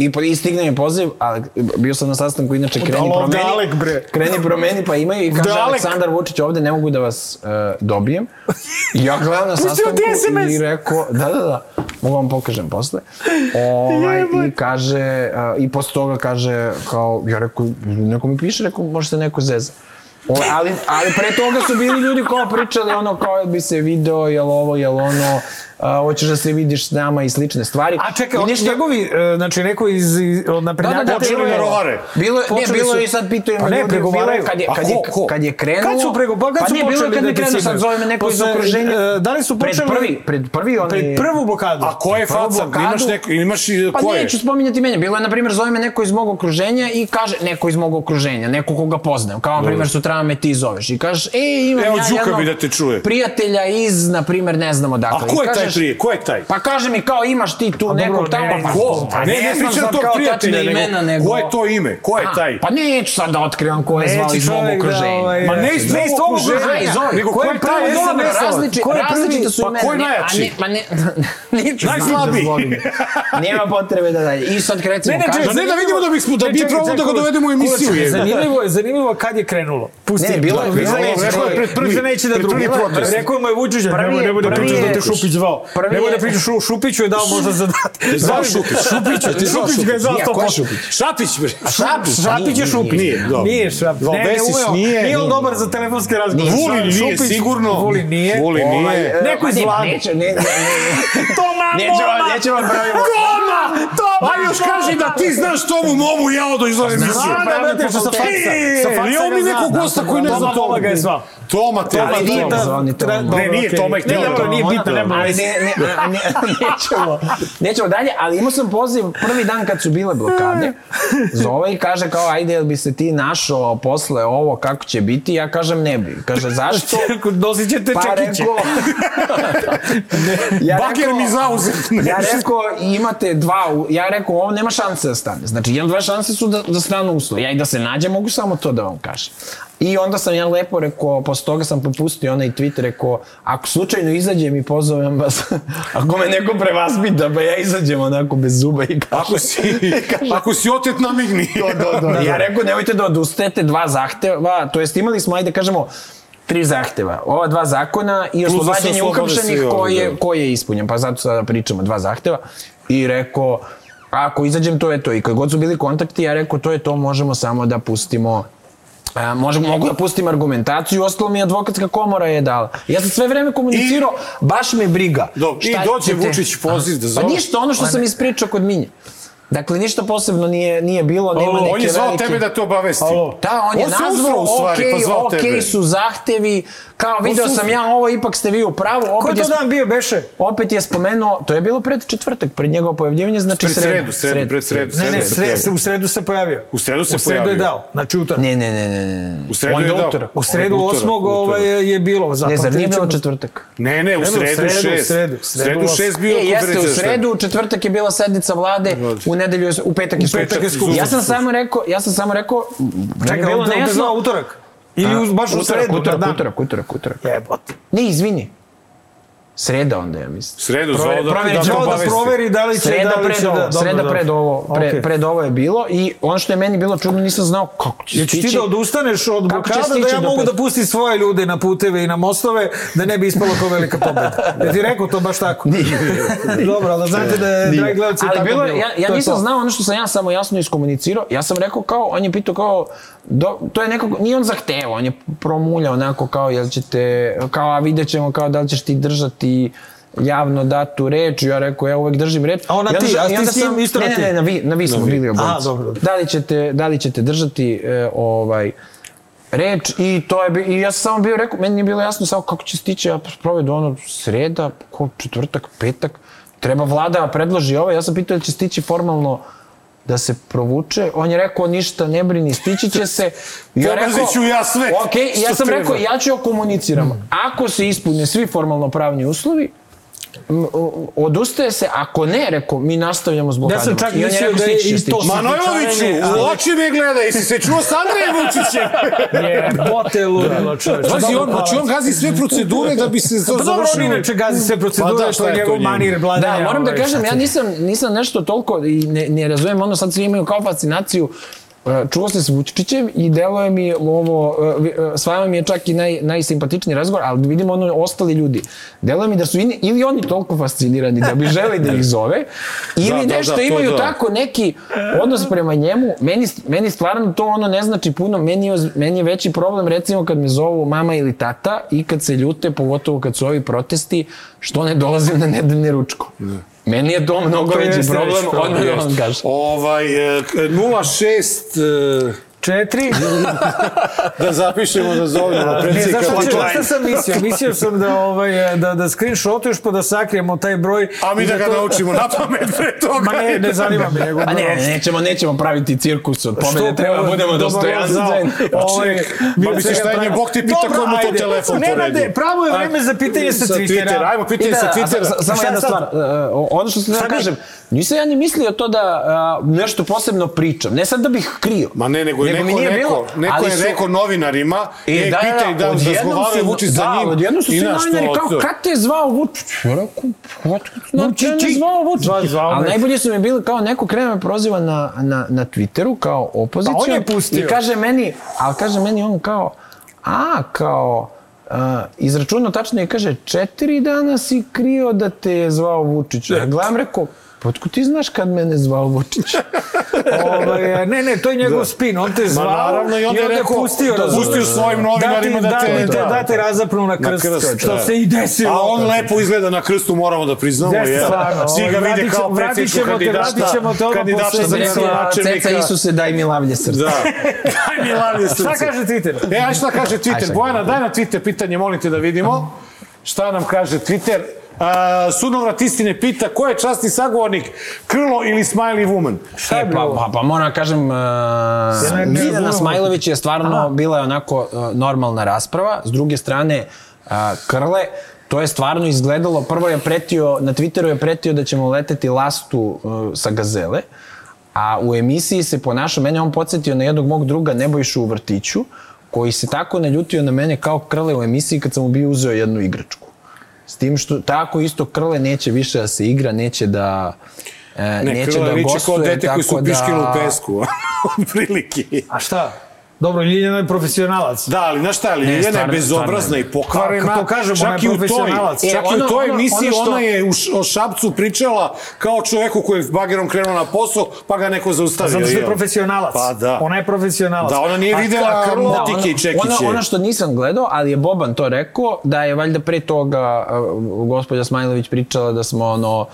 S12: I, po- i stigne mi poziv, ali bio sam na sastanku, inače kreni
S2: ovde
S12: promeni.
S2: Alek, bre.
S12: Kreni promeni, pa imaju i kaže
S2: Ovde Alek.
S12: Aleksandar Vučić ovde ne mogu da vas uh, dobijem. I <laughs> ja gledam na sastanku i rekao, da, da, da, mogu vam pokažem posle. Ovaj, I kaže, uh, i posle toga kaže, kao, ja rekao, neko mi piše, rekao, može se neko zeza. O, ali, ali pre toga su bili ljudi kao pričali ono kao bi se video, jel ovo, jel ono, a, hoćeš da se vidiš s nama i slične stvari.
S2: A čekaj, oni
S12: ništa-
S2: njegovi, e, znači neko iz, iz od naprednjaka...
S12: Da, da, da,
S2: počeli
S12: bilo je-
S2: da rovare.
S12: Bilo, ne, bilo
S2: su-
S12: i sad pitaju
S2: Pa ne,
S12: ljudi, bilo je
S2: pregovaraju.
S12: kad je, kad
S2: ko,
S12: je,
S2: ko?
S12: kad je krenulo...
S2: Kad su prego, pa kad su
S12: nije, bilo je
S2: počeli
S12: kad
S2: da
S12: je krenulo, sad zove me neko iz okruženja.
S2: e, da li su
S12: Pred
S2: počeli-
S12: prvi, pred prvi oni...
S2: Pred prvu blokadu.
S1: A ko je faca? Imaš, neko, imaš i
S12: Pa
S1: ko je?
S12: neću spominjati mene. Bilo je, na primjer, zove me neko iz mog okruženja i kaže, neko iz mog okruženja, neko koga poznajem. Kao, na primjer, sutra me ti zoveš i kažeš, e, imam
S1: Evo,
S12: ja
S1: Đuka
S12: jednog
S1: bi da te čuje.
S12: prijatelja iz, na primjer, ne znam odakle.
S1: A ko
S12: I
S1: je taj
S12: kažeš-
S1: prije? Ko je taj?
S12: Pa kaže mi kao imaš ti tu nekog tamo,
S2: ne,
S12: pa
S2: ne,
S12: ko?
S2: pa
S1: Ne, ne
S12: znam
S1: pričam
S12: kao
S1: prijatelja, nego,
S12: imena, nego...
S1: ko je to ime? Ko je taj?
S12: Pa neću sad da otkrivam ko je zvao iz mog
S2: čovjek da,
S12: okruženja.
S2: ovaj,
S1: Ma ne iz
S2: Ne iz
S1: tvog okruženja,
S12: iz ovog.
S1: nego
S2: Ko je
S1: taj
S2: dobro,
S1: SMS-ovac?
S12: različite,
S2: Ko je prvi?
S12: su
S1: Pa
S12: imena.
S1: ko je
S12: Ne,
S1: najjači?
S12: ne, Ma <laughs> ne, neću
S1: Najslabiji. <laughs>
S12: Nema <laughs> potrebe da dalje. I sad recimo
S2: Ne, ne,
S12: kažem...
S1: Da ne, da vidimo da bismo, da
S2: Ne,
S1: bi trebalo da ga dovedemo u emisiju.
S2: Zanimljivo je, zanimljivo kad je krenulo. Pusti.
S12: Ne, bilo je- bilo je-
S2: neće,
S12: rekao je
S1: prvi-
S2: više neće da drugi
S1: protest.
S2: Rekao mu je Vučić, nemoj, nemoj da pričaš da te Šupić zvao. Nemoj da pričaš, Šu- Šupiću je dao možda zadat.
S1: Zvao Šupić.
S2: Šupić,
S1: ti zvao
S2: Šupić ga je zvao sto
S12: ko je. Šupić?
S1: Šapić, bre.
S12: Šapić,
S2: Šapić je Šupić.
S1: nije, dobro.
S2: Nije Šapić.
S1: Zvao
S2: Ne, ne, umeo.
S1: nije.
S2: Nije on dobar za telefonske razgovore.
S1: Vulin nije, sigurno.
S2: Vulin nije.
S1: Vulin
S12: Ovaj,
S1: nije.
S12: e,
S2: Neko iz
S12: ne,
S2: Vlade.
S12: Neće, ne, ne, ne. <laughs>
S2: Toma, Moma!
S12: nećemo pravimo.
S2: Toma! Toma!
S1: A još kaži da ti znaš tomu momu jao iz ove emisije.
S2: Znam da, brate, sa faksa. Sa faksa ga zna.
S1: Gosta koji ne zna
S2: Toma
S1: tomu.
S2: Moma ga je zvao.
S1: Toma te.
S2: Ali
S12: nije Toma.
S2: dobro,
S1: Ne, nije. Toma ih
S2: Ne,
S1: htio
S2: dobro,
S1: Toma.
S2: nije bitno, nema
S12: Ali
S2: veze.
S12: ne, ne, ne, nećemo, nećemo dalje, ali imao sam poziv prvi dan kad su bile blokade, zove i kaže kao, ajde, jel bi se ti našao posle ovo, kako će biti? Ja kažem, ne bi. Kaže, zašto? <laughs>
S2: Nosit ćete
S12: Pa
S2: čekiće.
S12: rekao... <laughs> ja
S1: Bager mi zauzet.
S12: Ja rekao, imate dva, ja rekao, ovo nema šanse da stane. Znači, jedan, dva šanse su da, da stanu uslovi. Ja i da se nađe, mogu samo to da vam kažem. I onda sam ja lepo rekao, posle toga sam popustio onaj tweet, rekao, ako slučajno izađem i pozovem vas, <laughs> ako me neko prevaspita, pa ja izađem onako bez zuba i kažem.
S1: Ako si, <laughs> ako si otet namigni.
S12: do, do. Ja rekao, nemojte da odustajete dva zahteva, to jest imali smo, ajde kažemo, tri zahteva. Ova dva zakona i
S1: da
S12: oslobađanje uhapšenih
S1: svi ovi,
S12: koji je,
S1: da.
S12: koji je ispunjen. Pa zato sada pričamo dva zahteva. I rekao, ako izađem, to je to. I kad god su bili kontakti, ja rekao, to je to, možemo samo da pustimo A, možemo, mogu da pustim argumentaciju, ostalo mi je advokatska komora je dala. Ja sam sve vreme komunicirao, baš me briga.
S1: Dobro, i dođe Vučić poziv da
S12: Pa
S1: zove.
S12: ništa, ono što sam ispričao kod Minje. Dakle, ništa posebno nije, nije bilo, nema
S1: Alo,
S12: neke
S1: on je zvao
S12: velike...
S1: tebe da te obavesti.
S2: Alo.
S12: Da, on je
S1: On se
S12: nazvao, okej,
S1: pa zvao
S12: okej
S1: tebe.
S12: su zahtevi, kao video
S1: se
S12: sam ja ovo, ipak ste vi u pravu,
S2: Ko je
S12: opet je,
S2: to dan bio, beše?
S12: opet je spomenuo, to je bilo pred četvrtak, pred njegovo pojavljivanje, znači
S1: Pred sredu, sredu, pred sredu.
S2: Ne, ne,
S1: se
S2: sre,
S1: pojavio.
S2: u sredu se pojavio.
S1: U sredu se
S2: U sredu je
S1: pojavio.
S2: dao, znači utorak.
S12: Ne, ne, ne, ne, ne.
S1: U sredu
S12: Onda
S1: je dao.
S12: utorak.
S2: U sredu
S1: Utorak,
S2: osmog
S1: utorak.
S2: ovaj, je, je bilo.
S12: Ne,
S2: zapamtit
S12: zar nije bilo četvrtak?
S1: Ne, ne, u
S2: Ne,
S1: sredu,
S2: sredu,
S1: šest.
S2: sredu,
S1: U
S2: sredu
S1: sredu
S2: osam.
S1: šest bio
S12: E, jeste, u sredu, u četvrtak je bila sednica vlade, u nedelju, je, u petak je
S2: je
S12: skupština. Ja sam samo rekao, ja sam samo rekao,
S2: Čekaj,
S12: je bilo nejasno.
S2: utorak. Ili uz, baš u sredu, na
S12: utorak,
S2: dan.
S12: utorak, utorak, utorak.
S2: Jebote.
S12: Ne, izvini. Sreda onda, ja mislim.
S1: Sredu
S12: Proveri-
S1: zvao da,
S12: proveri-
S1: da, da,
S2: da proveri da li će,
S12: Sreda
S2: da li
S12: pred
S2: će
S12: ovo,
S2: da... dobro,
S12: sreda
S2: dobro.
S12: pred ovo, pre,
S2: Okej.
S12: pred ovo je bilo i ono što je meni bilo čudno, nisam znao kako će
S2: Jel ćeš ti
S12: stići.
S2: da odustaneš od blokada da
S12: stići
S2: ja mogu da pustim svoje ljude na puteve i na mostove da ne bi ispalo kao velika pobeda? <laughs> Ja ti rekao to baš tako? <laughs> Dobro, ali da znate da je, dragi gledalci, tako
S12: bilo, ja, ja
S2: je
S12: nisam
S2: to.
S12: znao ono što sam ja samo jasno iskomunicirao. Ja sam rekao kao, on je pitao kao, do, to je nekako, nije on zahtevao, on je promuljao onako kao, jel ćete, kao, a vidjet ćemo kao da li ćeš ti držati javno datu reč, ja rekao, ja uvek držim reč.
S2: A ona ti,
S12: sam-
S2: a ti s njim
S12: sam-
S2: isto na
S12: ne,
S2: ti?
S12: Ne, ne, na vi, na vi smo
S1: Na vi.
S12: bili
S2: Aha,
S12: obojica.
S2: dobro, dobro.
S12: Da li ćete, da li ćete držati e, ovaj, reč i to je bi, i ja sam samo bio rekao, meni nije bilo jasno samo kako će stići, ja provedu ono sreda, ko četvrtak, petak, treba vlada da predloži ovo, ja sam pitao da će stići formalno da se provuče, on je rekao ništa ne brini, stići će se. <laughs> I
S1: Pomazit ću ja sve
S12: Ok, ja sam
S1: treba.
S12: rekao, ja ću joj komuniciramo. Ako se ispune svi formalno pravni uslovi, odustaje se, ako ne, rekao, mi nastavljamo s blokadom.
S2: Ja sam čak mislio da je i to.
S1: Manojloviću, u oči me gledaj, jesi se čuo s Andrejem Vučićem? <laughs>
S2: Je, bote ludilo, čoveč.
S1: Pazi, on, znači on gazi sve procedure da bi se to
S2: Pa dobro, on
S1: završilo.
S2: inače gazi sve procedure,
S1: Pa da, šta
S2: to je njegov manir vladanja.
S12: Da, moram da
S2: ovaj,
S12: kažem, ja nisam, nisam nešto toliko i ne, ne razumem, ono sad svi imaju kao fascinaciju čuo se s Vučićem i deluje mi ovo, e, e, s vama mi je čak i naj, najsimpatičniji razgovor, ali vidimo ono ostali ljudi. Deluje mi da su ini, ili oni toliko fascinirani da bi želi da ih zove, <laughs> ili
S1: Da, da,
S12: nešto
S1: da, to
S12: imaju
S1: da.
S12: tako neki odnos prema njemu. Meni, meni stvarno to ono ne znači puno, meni je, meni je veći problem recimo kad me zovu mama ili tata i kad se ljute, pogotovo kad su ovi protesti, što ne dolazim na nedeljni ručko. Meni je to mnogo veći problem, odmah
S2: jeste.
S12: vam kažem.
S1: Ovaj, e, k- 06... e,
S2: Četiri.
S1: da zapišemo da zovemo
S2: Ne, znaš šta,
S1: Vučića.
S2: šta sam mislio? Mislio sam da, ovaj, da, da screenshotuješ pa da sakrijemo taj broj.
S1: A mi
S2: i
S1: da ga
S2: to-
S1: naučimo na pamet pre <laughs> toga.
S2: Ma ne, ne zanima me. Nego,
S12: A ne, nećemo, nećemo praviti cirkus od
S2: Što
S12: treba da
S2: pa,
S12: budemo dostojanstveni.
S2: Ovaj,
S1: Ma misliš, šta je nje, Bog ti pita
S2: Dobro,
S1: ko mu to telefon poredio?
S2: pravo je vreme za pitanje sa Twittera.
S1: Ajmo, pitanje
S12: I
S1: sa
S12: da,
S1: Twittera.
S12: sa- Samo jedna stvar, e, ono što sam da kažem, nisam ja ni mislio to da a, nešto posebno pričam, ne sad da bih krio.
S1: Ma ne, nego,
S12: Nego mi
S1: neko,
S12: nije
S1: neko,
S12: bilo,
S1: neko je
S12: su-
S1: rekao novinarima,
S12: E,
S1: e,
S12: da,
S1: pitaj da, da razgovaraju Vučić za
S12: da,
S1: njim.
S12: odjednom su svi novinari kao,
S1: to.
S12: kad te je zvao Vučić? Ja rekao, otkud
S2: Vučići.
S12: me zvao Vučić?
S2: Zvao- zvao
S12: Ali najbolje su mi bili kao neko krene me proziva na, na, na Twitteru kao opoziciju.
S2: Pa on je pustio.
S12: I kaže meni, ali kaže meni on kao, a, kao, Uh, izračunao tačno i kaže četiri dana si krio da te je zvao Vučić. Ja gledam, rekao, pa otkud ti znaš kad mene zvao Vučić? <laughs>
S2: Ovaj, ne, ne, to je njegov spin. On te zvao
S1: naravno, i onda je
S2: te
S1: rekao,
S2: pustio.
S1: da, pustio svojim novinarima da te-
S2: da,
S1: da.
S2: da te razapnu na krst.
S1: krst,
S2: što
S1: da.
S2: se i desilo.
S1: A on lepo izgleda na krstu, moramo da priznamo.
S2: Jeste,
S1: je.
S2: stvarno.
S1: Svi ga
S2: Ovaj,
S1: vide kao
S2: te-
S1: kandidata,
S2: vratit ćemo te odmah posle
S1: gradonačelnika.
S12: Ceca Isuse, daj mi lavlje srce.
S1: Da. <laughs> Daj mi lavlje srce.
S2: Šta kaže Twitter?
S1: E, aj šta kaže Twitter? Bojana, daj na Twitter pitanje, molim te da vidimo. Šta nam kaže Twitter? Sunovrat istine pita ko je časni sagovornik, Krlo ili Smiley Woman?
S2: Šta je
S12: E, pa, pa, pa moram da kažem, uh,
S2: razumem.
S12: Smajlović je stvarno bila je onako uh, normalna rasprava. S druge strane, uh, Krle, to je stvarno izgledalo, prvo je pretio, na Twitteru je pretio da ćemo leteti lastu uh, sa gazele, a u emisiji se ponašao, mene on podsjetio na jednog mog druga Nebojšu u vrtiću, koji se tako naljutio na mene kao Krle u emisiji kad sam mu bio uzeo jednu igračku. S tim što tako isto Krle neće više da se igra, neće da e,
S1: Ne,
S12: neće
S1: Krlo
S12: da
S1: liči kao
S12: gostuje,
S1: dete koji su piškili <laughs> u
S12: da...
S1: pesku. Prilike.
S2: A šta? Dobro, Ljiljana je profesionalac.
S1: Da, ali znaš šta, ali
S12: Ne,
S1: Ljiljana je bezobrazna i pokvarena.
S2: Pa, to kažemo, ona je
S1: čak u toj,
S2: profesionalac.
S1: čak
S12: E,
S1: i u toj
S12: ono-
S1: emisiji
S12: ono što-
S1: ona je u, o Šapcu pričala kao čoveku koji je bagerom krenuo na posao, pa ga neko zaustavio.
S2: Zato što je profesionalac.
S1: Pa da.
S2: Ona je profesionalac.
S1: Da, ona nije videla
S2: a Krlo-
S1: motike
S12: ono,
S1: i čekiće.
S12: Ono, ono što nisam gledao, ali je Boban to rekao, da je valjda pre toga uh, gospođa Smajlović pričala da smo ono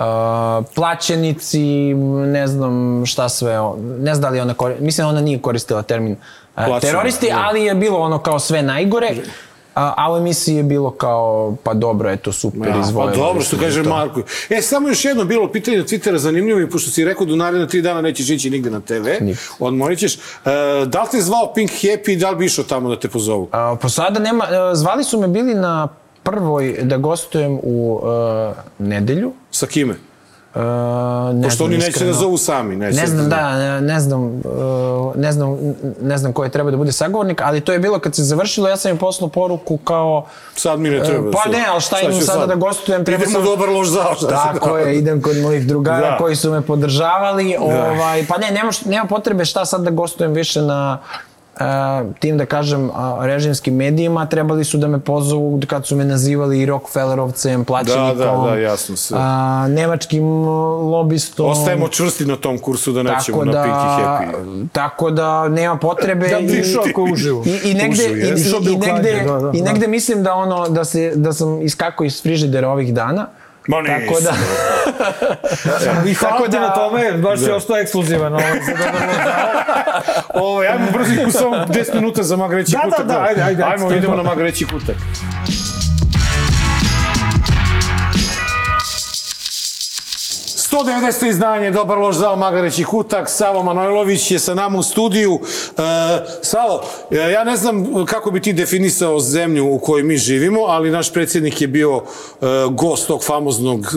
S12: uh, plaćenici, ne znam šta sve, ne znam da li ona mislim da ona nije koristila termin uh,
S1: Plaćena,
S12: teroristi,
S1: da.
S12: ali je bilo ono kao sve najgore. A, a u emisiji je bilo kao, pa dobro, eto, super,
S1: Ja,
S12: izvojilo.
S1: pa dobro, što kaže
S12: to.
S1: Marko. E, samo još jedno bilo pitanje na Twittera zanimljivo i pošto si rekao da u naredne tri dana nećeš ići nigde na TV,
S12: Nigde.
S1: odmorit ćeš. E, da li te zvao Pink Happy i da li bi išao tamo da te pozovu?
S12: A, pa sada nema, e, zvali su me bili na prvoj da gostujem u uh, nedelju.
S1: Sa kime?
S12: Uh, ne
S1: Pošto
S12: znam,
S1: oni neće
S12: iskreno.
S1: da zovu sami. Neće
S12: Ne znam, da, ne, ne znam, uh, ne znam, ne znam ko je treba da bude sagovornik, ali to je bilo kad se završilo, ja sam im poslao poruku kao...
S1: Sad mi ne treba.
S12: Pa
S1: sad.
S12: ne, ali šta
S1: Sad
S12: imam sada da gostujem, treba
S1: Idemo
S12: sam-
S1: dobar loš zao. šta se
S12: Tako
S1: da.
S12: je, idem kod mojih drugara
S1: Da.
S12: koji su me podržavali. Ovaj, pa ne, nema, nema potrebe šta sad da gostujem više na uh, tim, da kažem, a, režimskim medijima. Trebali su da me pozovu kad su me nazivali i Rockefellerovcem, plaćenikom,
S1: Da, da, da, jasno sve.
S12: a, nemačkim lobistom.
S1: Ostajemo čvrsti na tom kursu da nećemo na Pinky Happy.
S12: Tako da nema potrebe
S2: Da bi
S12: i-
S2: išao ako uživo.
S12: I, i negde,
S1: Uživo,
S12: i, i, i negde,
S2: da, da,
S12: i
S2: da.
S12: negde mislim da ono da se da sam iskako iz frižidera ovih dana.
S1: Ma nisi.
S12: Tako da <laughs>
S2: I
S12: Tako
S2: ti
S12: da-
S2: na tome, baš si ostao ekskluzivan. Ovo, za dobar loš
S1: Ovo, ajmo brzo samo 10 minuta za magreći
S2: Da, da,
S1: kutak.
S2: da, ajde, ajde,
S1: Ajmo, idemo na magreći kutak. 190. izdanje, dobar loš zao Magareći Kutak, Savo Manojlović je sa nama u studiju. E, Savo, e, ja ne znam kako bi ti definisao zemlju u kojoj mi živimo, ali naš predsjednik je bio e, gost tog famoznog e,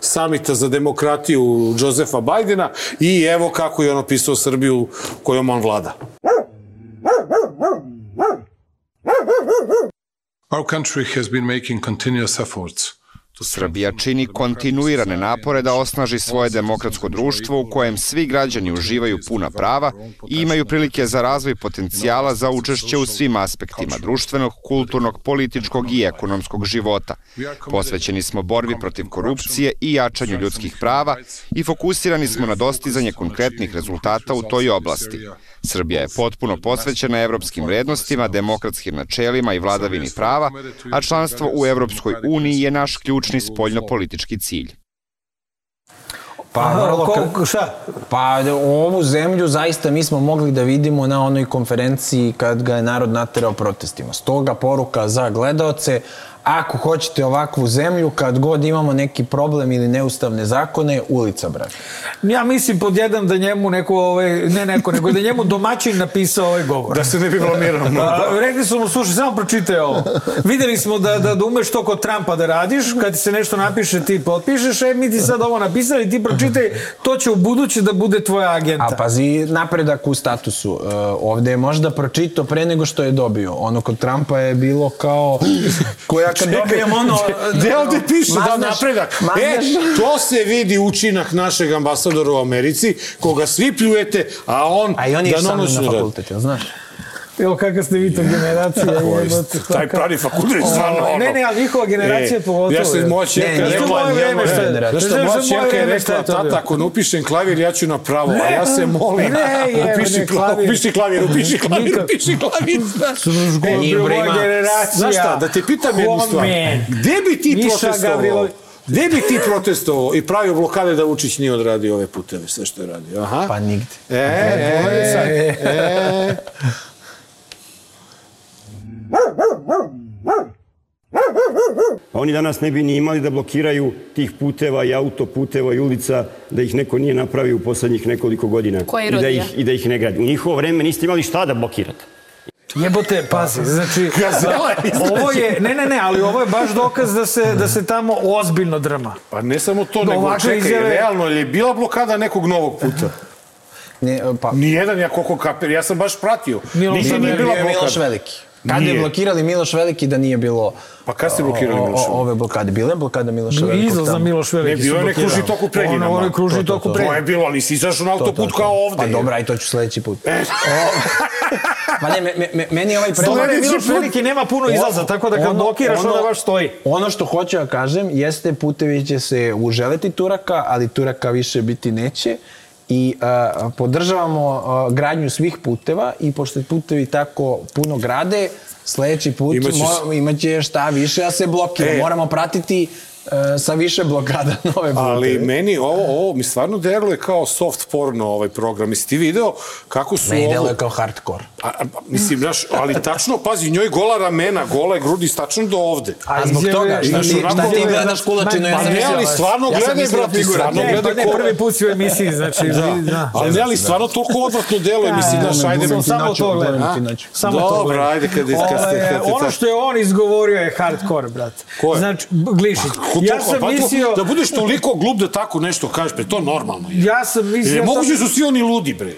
S1: samita za demokratiju Josefa Bajdena i evo kako je on opisao Srbiju kojom on vlada.
S8: Our country has been making continuous efforts
S13: Srbija čini kontinuirane napore da osnaži svoje demokratsko društvo u kojem svi građani uživaju puna prava i imaju prilike za razvoj potencijala za učešće u svim aspektima društvenog, kulturnog, političkog i ekonomskog života. Posvećeni smo borbi protiv korupcije i jačanju ljudskih prava i fokusirani smo na dostizanje konkretnih rezultata u toj oblasti. Srbija je potpuno posvećena evropskim vrednostima, demokratskim načelima i vladavini prava, a članstvo u Evropskoj uniji je naš ključni spoljnopolitički cilj.
S12: Pa,
S2: Aha,
S12: vrlo,
S2: ko- šta?
S12: Pa ovu zemlju zaista mi smo mogli da vidimo na onoj konferenciji kad ga je narod naterao protestima. Stoga poruka za gledaoce, ako hoćete ovakvu zemlju, kad god imamo neki problem ili neustavne zakone, ulica, brate.
S2: Ja mislim pod jedan da njemu neko, ovaj, ne neko, nego da njemu domaćin napisao ovaj govor.
S1: Da se ne bi blamirao mnogo.
S2: A, Rekli su mu, slušaj, samo pročitaj ovo. Videli smo da, da, da umeš to kod Trumpa da radiš, kad ti se nešto napiše ti potpišeš, e, mi ti sad ovo napisali, ti pročitaj, to će u buduće da bude tvoja agenta.
S12: A pazi, napredak u statusu. Uh, ovde je možda pročito pre nego što je dobio. Ono kod Trumpa je bilo kao... Koja kad
S1: Čekaj,
S12: dobijem ono...
S1: Gde ovde piše da napredak? E, to se vidi učinak našeg ambasadora u Americi, koga svi pljujete, a on,
S12: A i on je
S1: da
S12: na fakultet, jel znaš?
S2: Evo kakva ste vi to generacija. jebote,
S1: Taj pravi fakultet, stvarno ono.
S2: Ne, ne, ali njihova generacija
S1: E,
S2: pogotovo.
S1: Ja se
S2: je.
S1: moja čerka
S2: Ne, vreme šta je.
S1: Znaš
S2: Znaš
S1: moja čerka je rekla, tata, ako ne upišem klavir, ja ću na pravo, a ja se molim. Upiši, klavir. upiši klavir, upiši klavir, upiši klavir.
S2: Moja
S12: ima-
S2: generacija.
S1: Znaš šta, da te pitam jednu stvar. Gde bi ti protestovao? Gde bi ti protestovao i pravio blokade da Vučić nije odradio ove puteve, sve što je radio? Aha.
S12: Pa nigde.
S1: E, e, e, e.
S14: Pa oni danas ne bi ni imali da blokiraju tih puteva i autoputeva i ulica da ih neko nije napravio u poslednjih nekoliko godina.
S15: Koja
S14: I da, ih, I da ih ne gradi. U njihovo vreme niste imali šta da blokirate.
S2: Jebote, pazi, znači, <laughs> <laughs> ovo je, ne, ne, ne, ali ovo je baš dokaz da se, da se tamo ozbiljno drma.
S1: Pa ne samo to,
S2: Da,
S1: nego čekaj,
S2: izjave-
S1: realno, je li bila blokada nekog novog puta?
S12: Ne, pa,
S1: Nijedan, ja koliko kapir, ja sam baš pratio. Nije
S2: Veliki.
S1: bila
S12: bio je Miloš
S1: blokada.
S12: Veliki. Kad je
S1: Nije.
S12: Blokirali Miloš Veliki da nije bilo...
S1: Pa kad ste blokirali Miloša Velikog?
S12: Ove blokade. Bila je blokada Miloša Velikog
S2: Izlaz
S12: tamo?
S2: Miloš Veliki.
S1: Ne, bilo je kruži
S2: blokirali.
S1: tok u Preljinama.
S2: Ono, ono kruži
S12: To, to,
S2: tok u
S12: to.
S1: Je bilo, ali nisi izašao na
S12: To, to,
S1: autoput
S12: to.
S1: kao ovde.
S12: Pa dobra, aj to ću sledeći put.
S1: E,
S12: Pa ne, me, me, meni je ovaj
S1: Sledeći
S2: Miloš
S1: put-
S2: Veliki nema puno izlaza, tako da kad
S12: Ono-
S2: blokiraš,
S12: ono-
S2: onda baš stoji.
S12: Ono što hoću da kažem jeste putevi će se uželeti Turaka, ali Turaka više biti neće i uh, podržavamo uh, gradnju svih puteva i pošto putevi tako puno grade, sledeći put
S1: Imaće
S12: mo, imaće šta više da se blokira.
S1: E.
S12: Moramo pratiti sa više blokada <laughs> nove puteve.
S1: Ali meni ovo, ovo mi stvarno deluje kao soft porno ovaj program. Jesi ti video kako su
S12: Meni
S1: ovo...
S12: deluje kao hardcore.
S1: A, a, mislim, znaš, ali tačno, pazi, njoj gola ramena, gole grudi, tačno do ovde.
S12: A zbog
S2: izjave-
S12: toga,
S1: Znaš, onako-
S12: šta ti gledaš kulačinu?
S1: Pa ne, ali stvarno
S12: ja
S1: gledaj,
S12: mislio
S1: brate, stvarno gledaj
S2: pa ne, prvi put si u emisiji, znači, da.
S1: Ali ne, ali stvarno toliko odvratno deluje, mislim, znaš, ajde...
S2: Samo- to gledam.
S1: A?
S2: Samo to
S1: Dobro, ajde, kad, kad,
S2: ono što je on izgovorio je hardcore, brate.
S1: Ko je?
S2: Znači, Glišić. Ja sam
S1: to-
S2: mislio...
S1: Da budeš toliko glup da tako nešto kažeš, bre, to normalno. je.
S2: Ja sam
S1: Jer
S2: mislio...
S1: je
S2: da-
S1: moguće su svi oni ludi, bre.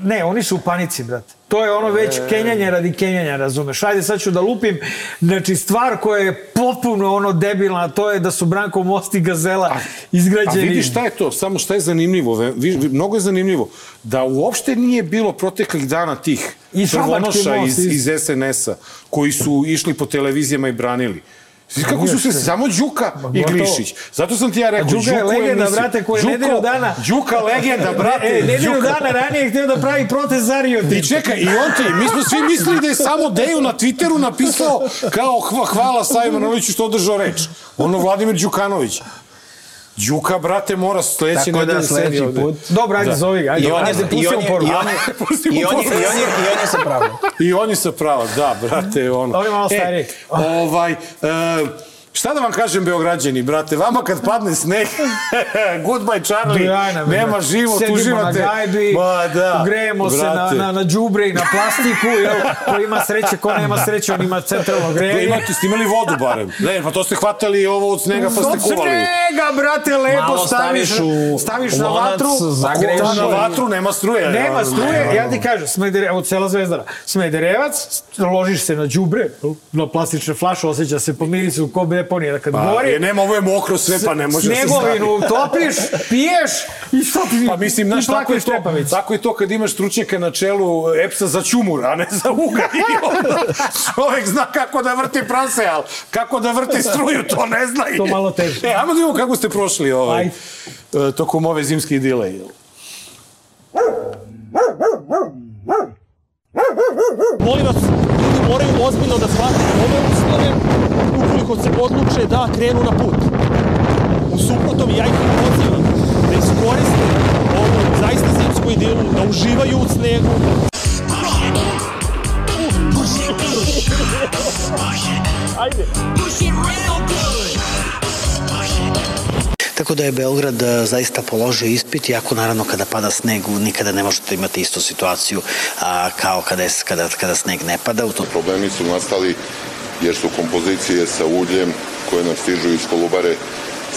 S2: Ne, oni su u panici, brate. To je ono već kenjanje radi kenjanja, razumeš? Ajde, sad ću da lupim. Znači, stvar koja je potpuno ono debilna, to je da su Branko Most i Gazela izgrađeni.
S1: A vidiš šta je to, samo šta je zanimljivo, ve- vi, vi, mnogo je zanimljivo, da uopšte nije bilo proteklih dana tih
S2: I
S1: prvonoša iz-
S2: iz
S1: SNS-a, koji su išli po televizijama i branili. Svi kako su se samo Đuka i. Glišić. Zato sam ti ja rekao,
S2: Đuka je legenda,
S1: emisiju.
S2: brate, koji je nedelju dana...
S1: Đuka legenda, <laughs> brate.
S2: E, nedelju dana ranije je htio da pravi protest za Rio
S1: I
S2: Tinto.
S1: čekaj, i on ti, mi smo svi mislili da je samo Deju na Twitteru napisao kao hva, hvala Savi Manoliću što održao reč. Ono Vladimir Đukanović. Đuka, brate, mora sledeće
S12: da
S1: nedelje sedi
S12: sledeći
S1: ovde.
S12: put.
S2: Dobro, ajde,
S1: Da.
S2: zovi ga, ajde,
S12: I on je, <laughs>
S2: ajde,
S12: i
S2: pusti
S12: on
S2: mu
S12: je,
S2: poruku.
S12: i on je,
S1: Pustimo
S12: i on je, i on je, i on je sa pravom.
S1: I on je sa prava, da, brate, ono.
S2: On je malo stariji.
S1: E, ovaj, e, Šta da vam kažem, Beograđani, brate, vama kad padne sneg, <laughs> goodbye Charlie,
S2: Dajna,
S1: nema život,
S2: Sedimo
S1: uživate.
S2: na gajbi,
S1: Ma da,
S2: grejemo se na,
S1: brate.
S2: na, na džubre i na plastiku, jel? Ko ima sreće, ko nema sreće, on ima centralno
S1: Da
S2: grejanje.
S1: imate, ste imali vodu barem. Ne, pa to ste hvatali ovo od snega pa ste
S2: Od
S1: kuvali.
S2: snega, brate, lepo
S12: Malo
S2: staviš,
S12: staviš u
S2: staviš na
S12: lonac,
S2: vatru.
S12: zagreješ
S2: Da,
S1: Na vatru nema struje.
S2: Nema struje, ja ti kažem, Smedere, evo cela zvezdara, Smederevac, ložiš se na đubre, na plastične flaše, osjeća se po mirisu ko deponija, kad
S1: Pa,
S2: gori,
S1: je, nema, ovo je mokro sve, pa ne može da se
S2: snegovinu
S1: stavi. <laughs>
S2: topiš, piješ i šta ti
S1: Pa mislim, znaš,
S2: i
S1: tako je, to, tako je to kad imaš stručnjaka na čelu EPS-a za čumur, a ne za. <laughs> I onda čovek zna kako da vrti prase, ali kako da vrti struju, to ne zna.
S2: To malo teže.
S1: E, ajmo da vidimo kako ste prošli ovaj,
S2: Ajde.
S1: e, tokom ove zimske idile.
S5: Molim vas, ljudi moraju ozbiljno da shvate ove uslove ukoliko se odluče da krenu na put. U suprotnom, ja ih pozivam da iskoriste ovu zaista zimsku idilu, da uživaju u snegu. Ajde.
S15: Tako da je Beograd e, zaista položio ispit, iako naravno kada pada sneg nikada ne možete imati istu situaciju a, kao kada, je, kada, kada sneg ne pada. U tom
S16: Problemi su nastali jer su kompozicije sa uljem koje nam stižu iz Kolubare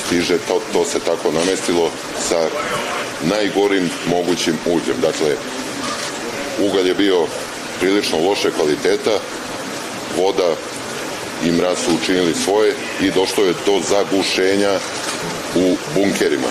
S16: stiže, to, to se tako namestilo sa najgorim mogućim uljem. Dakle, ugalj je bio prilično loše kvaliteta, voda i mraz su učinili svoje i došlo je do zagušenja u bunkerima.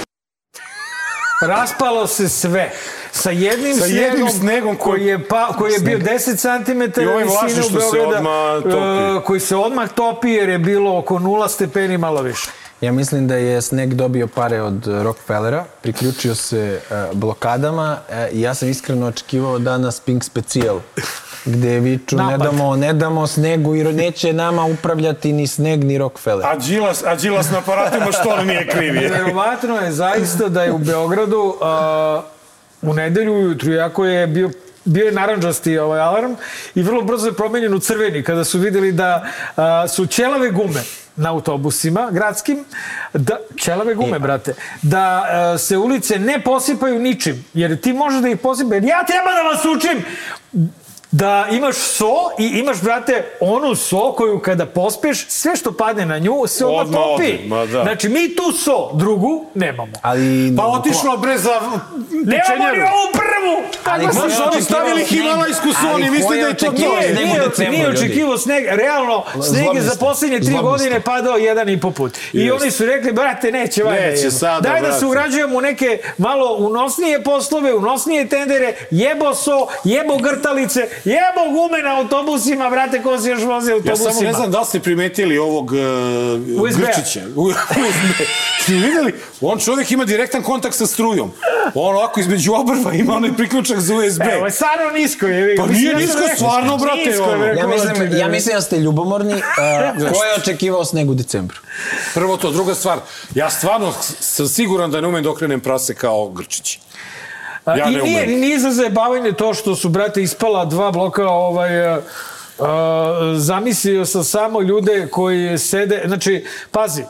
S2: Raspalo se sve. Sa jednim,
S1: Sa jednim
S2: snegom,
S1: snegom koji-
S2: koji je, pa, koji je bio 10 cm
S1: I ovaj
S2: visine u
S1: se
S2: Beograda,
S1: odmah topi.
S2: e, koji se odmah topi jer je bilo oko 0 stepeni malo više.
S12: Ja mislim da je Sneg dobio pare od Rockefellera, priključio se uh, blokadama uh, i ja sam iskreno očekivao danas Pink Special gde viču ne
S2: Napad.
S12: damo, ne damo Snegu i neće nama upravljati ni Sneg ni Rockefeller.
S1: A Đilas, a Đilas na aparatima što on nije kriv. je?
S2: Verovatno je zaista da je u Beogradu a, u nedelju ujutru, iako je bio bio je naranđasti ovaj alarm i vrlo brzo je promenjen u crveni kada su videli da a, su ćelave gume na autobusima gradskim, da, ćelave gume, brate, da a, se ulice ne posipaju ničim, jer ti možeš da ih posipaš, jer ja treba da vas učim da imaš so i imaš, brate, onu so koju kada pospeš, sve što padne na nju se odmah
S1: Odmah
S2: topi.
S1: ode, ma da.
S2: Znači, mi tu so, drugu, nemamo.
S12: Ali,
S1: Pa otišlo bre za
S2: Nemamo ni ovu prvu!
S12: Ali
S2: se
S12: je
S2: oni stavili?
S1: Himalajsku su, oni misle da je to to.
S12: sneg u
S2: Nije,
S12: decembru,
S2: nije
S12: ljudi?
S2: očekivao sneg, realno sneg je za
S12: Zlobiste.
S2: posljednje tri godine padao jedan i po put. I oni su rekli, brate, neće, valjda
S1: Neće sada,
S2: Daj da se ugrađujemo u neke malo unosnije poslove, unosnije tendere, jebo so, jebo grtalice, jebo gume na autobusima, brate, ko se još vozi
S1: Ja
S2: autobusima.
S1: samo ne znam da li ste primetili ovog uh,
S2: USB-a.
S1: Grčića. U- <laughs> USB. Ste videli? On čovjek ima direktan kontakt sa strujom. On ovako između obrva ima onaj priključak za USB.
S2: Evo, je stvarno nisko je.
S1: Pa nije
S2: ja sam
S1: nisko, stvarno, brate,
S2: nisko
S1: ono.
S12: Ja mislim, ja mislim da ste ljubomorni. Uh, <laughs> ko je očekivao Sneg u decembru?
S1: Prvo to, druga stvar. Ja stvarno sam siguran da ne umem da okrenem prase kao Grčić.
S2: A,
S1: Ja
S2: I nije, nije za zajebavanje to što su, brate, ispala dva bloka ovaj, a, zamislio sam samo ljude koji sede, znači, pazi,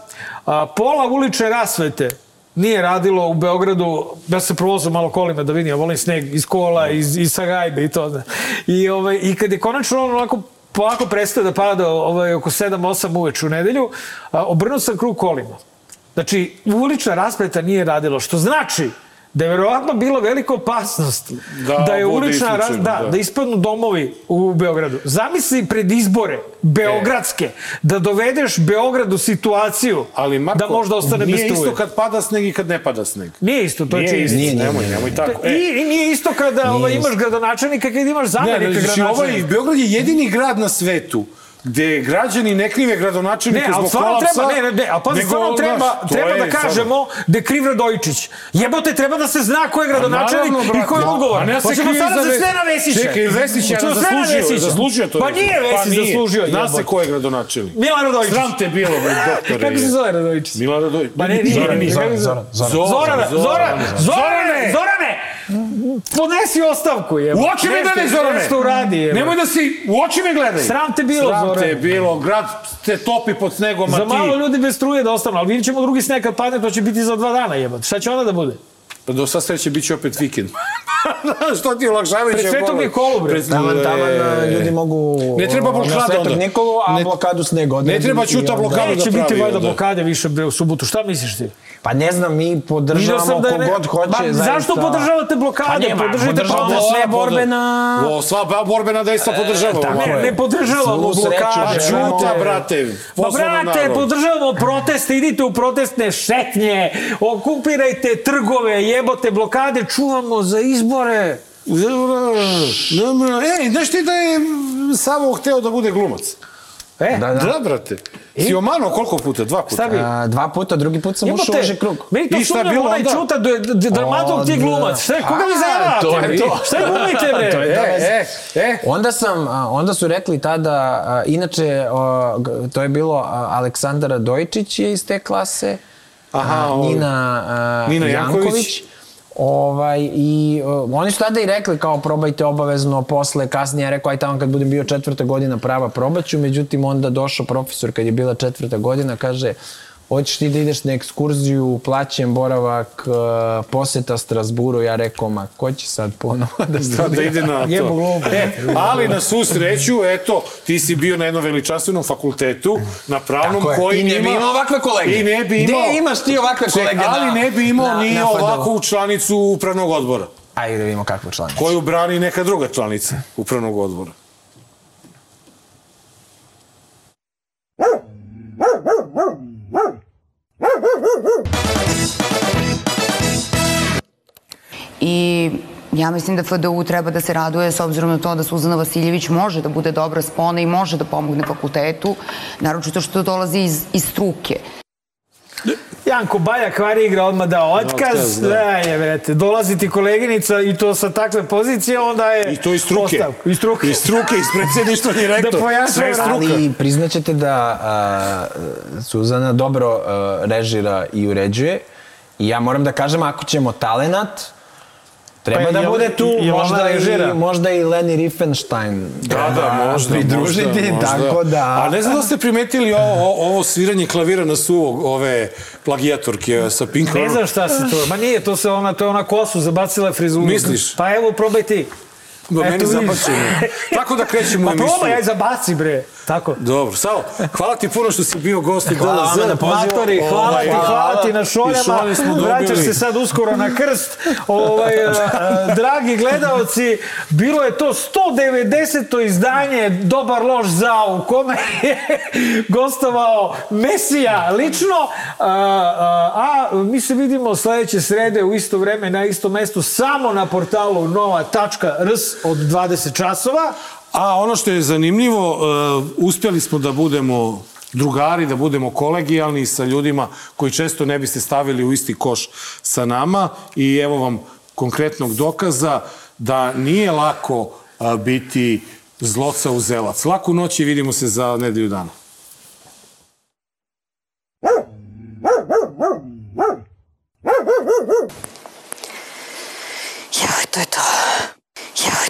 S2: a, pola ulične rasvete nije radilo u Beogradu, ja se provozam malo kolima da vidim, ja volim sneg iz kola, iz, iz Sagajbe i to. Da. I, ovaj, I kad je konačno on onako polako prestaje da pada ovaj, oko 7-8 uveč u nedelju, a, obrnuo sam krug kolima. Znači, ulična rasveta nije radilo, što znači da je verovatno bila velika opasnost
S1: Da
S2: da, je ulična
S1: isključeno,
S2: da,
S1: da.
S2: da. ispadnu domovi u Beogradu. Zamisli pred izbore beogradske da dovedeš Beograd u situaciju
S1: Ali Marko,
S2: da možda ostane bez
S1: nije
S2: struje.
S1: isto kad pada sneg i kad ne pada sneg.
S2: Nije isto, to je
S1: Nije
S2: činjenica.
S1: isto,
S12: Nije, nije,
S1: nemoj,
S12: nije.
S1: nemoj tako. E,
S2: I, I nije isto kada ovaj, imaš gradonačelnika kad imaš
S1: Ne,
S2: zamenika
S1: znači, ovaj,
S2: gradonačelnika.
S1: Beograd je jedini grad na svetu gde građani ne krive
S2: ali
S1: zbog kolapsa.
S2: treba, ne, ne, ne, ali pa
S1: nego,
S2: stvarno treba, treba da kažemo da je kriv Radojičić. Jebote, treba da se zna ko je gradonačelnik
S1: naravno,
S2: i ko je
S1: brate.
S2: odgovoran.
S1: A ne se
S2: sada
S1: za
S2: za
S1: Ve-
S2: sve na Vesića.
S1: Čekaj, Vesić je zaslužio, zaslužio to.
S2: Pa
S1: je.
S2: nije Vesić
S1: nije.
S2: zaslužio.
S1: Zna se ko je gradonačelnik.
S2: Milan Radojičić.
S1: Sram te bilo, bre, <laughs> doktore.
S2: Kako se zove Radojičić?
S1: Milan Radojičić.
S2: Pa ne, nije, nije,
S1: Zoran,
S2: se
S1: Zoran? Zoran.
S2: Zorane, Zorane! Podnesi ostavku, je.
S1: U oči me gledaj, Zorane!
S2: Nešto uradi, je.
S1: Nemoj da si, u oči me gledaj!
S2: Sram te bilo,
S1: Sram
S2: Zorane.
S1: te bilo, grad te topi pod snegom, a
S2: Za
S1: ti...
S2: malo ljudi bez struje da ostanu, ali vidjet ćemo drugi sneg kad padne, to će biti za dva dana, jebate. Šta će onda da bude?
S1: Pa do sad sreće bit će opet vikend. <laughs> Što ti olakšavajuće?
S2: Pred Svetog? Nikolu, bre.
S1: Pred-
S12: Taman, taman,
S1: E,
S12: ljudi mogu...
S1: Ne treba
S12: na
S1: blokada
S12: Svetog
S1: onda.
S12: Nikolu, a
S1: Ne-
S12: blokadu sneg odredi.
S1: Ne treba
S12: onda-
S1: blokadu da
S2: Neće biti
S1: pravi
S2: valjda blokade više bre u subotu. Šta misliš ti?
S12: Pa ne znam, mi podržavamo
S2: da je ne-
S12: kogod hoće.
S2: Ma,
S12: zaista.
S2: zašto podržavate blokade?
S12: Pa nema,
S2: Podržite
S12: podržavamo
S2: protest.
S12: sve
S1: Pod-
S12: borbena...
S1: O, sva ba- borbena dejstva podržavamo.
S12: tako
S2: Ne,
S12: je.
S2: ne podržavamo blokade.
S12: želimo.
S1: Ćuta, brate.
S2: Pa brate,
S1: narod.
S2: podržavamo proteste, idite u protestne šetnje, okupirajte trgove, jebote blokade, čuvamo za izbore.
S1: Ej, znaš ti da je Savo hteo da bude glumac?
S2: E,
S12: Da, da.
S1: Da, brate. Si omano koliko puta? Dva puta.
S2: Bi?
S12: A, dva puta, drugi put sam ušao u uži krug.
S2: meni to
S1: I šta je
S2: sumnjam,
S1: bilo
S2: onaj
S1: onda?
S2: čuta, dramatog ti glumac. Šta je, koga vi
S12: A,
S2: zajavate?
S12: to je to.
S2: Šta je glumite, bre? <laughs>
S12: To je to.
S1: E, e, e.
S12: Onda sam, onda su rekli tada, a, inače, to je bilo a, Aleksandar Dojčić je iz te klase,
S1: Aha,
S12: a. Nina, a,
S1: Nina Janković.
S12: Janković. Ovaj, I o, oni su tada i rekli kao probajte obavezno posle, kasnije ja rekao aj tamo kad budem bio četvrta godina prava probaću, međutim onda došao profesor kad je bila četvrta godina, kaže hoćeš ti da ideš na ekskurziju, plaćen boravak, e, poseta Strasburu, ja rekao, ma ko će sad ponovo da studira?
S1: da ide na
S12: Jebo
S1: to.
S12: glupo.
S1: E, ali na svu sreću, eto, ti si bio na jednom veličanstvenom fakultetu, na pravnom
S12: Tako je.
S1: koji
S12: I ne bi
S1: ima-
S12: imao ovakve kolege.
S1: I ne bi
S12: Gde
S1: imao...
S12: imaš ti ovakve
S1: Ček,
S12: kolege
S1: Ali
S12: na-
S1: ne bi imao
S12: na-
S1: ni
S12: na
S1: ovakvu članicu upravnog odbora,
S12: Ajde da vidimo kakvu članicu.
S1: koju brani neka druga članica upravnog odbora.
S17: Ja mislim da FDU treba da se raduje s obzirom na to da Suzana Vasiljević može da bude dobra spona i može da pomogne fakultetu, naročito što dolazi iz, iz struke.
S2: Janko Bajak vari igra odmah dao otkaz.
S1: Otkaz, da.
S2: da. je, vrete, dolazi ti koleginica i to sa takve pozicije, onda je...
S1: I to iz struke.
S2: Ostavku. Iz struke.
S1: Iz struke, iz predsjedništva ni <laughs> rektor.
S2: Da pojačava
S1: Sve je struka.
S12: Ali priznaćete da a, Suzana dobro a, režira i uređuje. I ja moram da kažem, ako ćemo talenat, treba
S2: Pa
S12: da
S2: jel-
S12: bude tu
S2: ona
S12: možda, i, možda i Leni Riefenstein.
S1: Da, da, možda,
S12: pridružiti,
S1: možda, možda.
S12: tako da...
S1: A ne znam da ste primetili ovo, ovo sviranje klavira na suvo, ove plagijatorke sa Pink
S2: Ne znam šta se to... Ma nije, to se ona, to je ona kosu, zabacila frizuru.
S1: Misliš?
S2: Pa evo, probaj ti. Eto, vidiš.
S1: zabačeno. Tako da krećemo u
S2: Pa
S1: emisiju.
S2: probaj, aj zabaci, bre. Tako.
S1: Dobro, Savo, hvala ti puno što si bio gost u
S12: Hvala
S1: DLZ.
S12: vama na.
S2: Matori, hvala
S1: Ovaj,
S2: ti, hvala ti na
S1: I
S2: šoljama. Vraćaš se sad uskoro na krst. Ovaj, a, <laughs> dragi gledaoci, bilo je to 190. izdanje Dobar loš zao u kome je <laughs> gostovao Mesija lično. A, a, a mi se vidimo sledeće srede u isto vreme na istom mestu samo na portalu nova.rs od 20 časova.
S1: A ono što je zanimljivo, uh, uspjeli smo da budemo drugari, da budemo kolegijalni sa ljudima koji često ne biste stavili u isti koš sa nama i evo vam konkretnog dokaza da nije lako biti zloca u zelac. Laku noć i vidimo se za nedelju dana.
S17: Joj, to je to. Joj,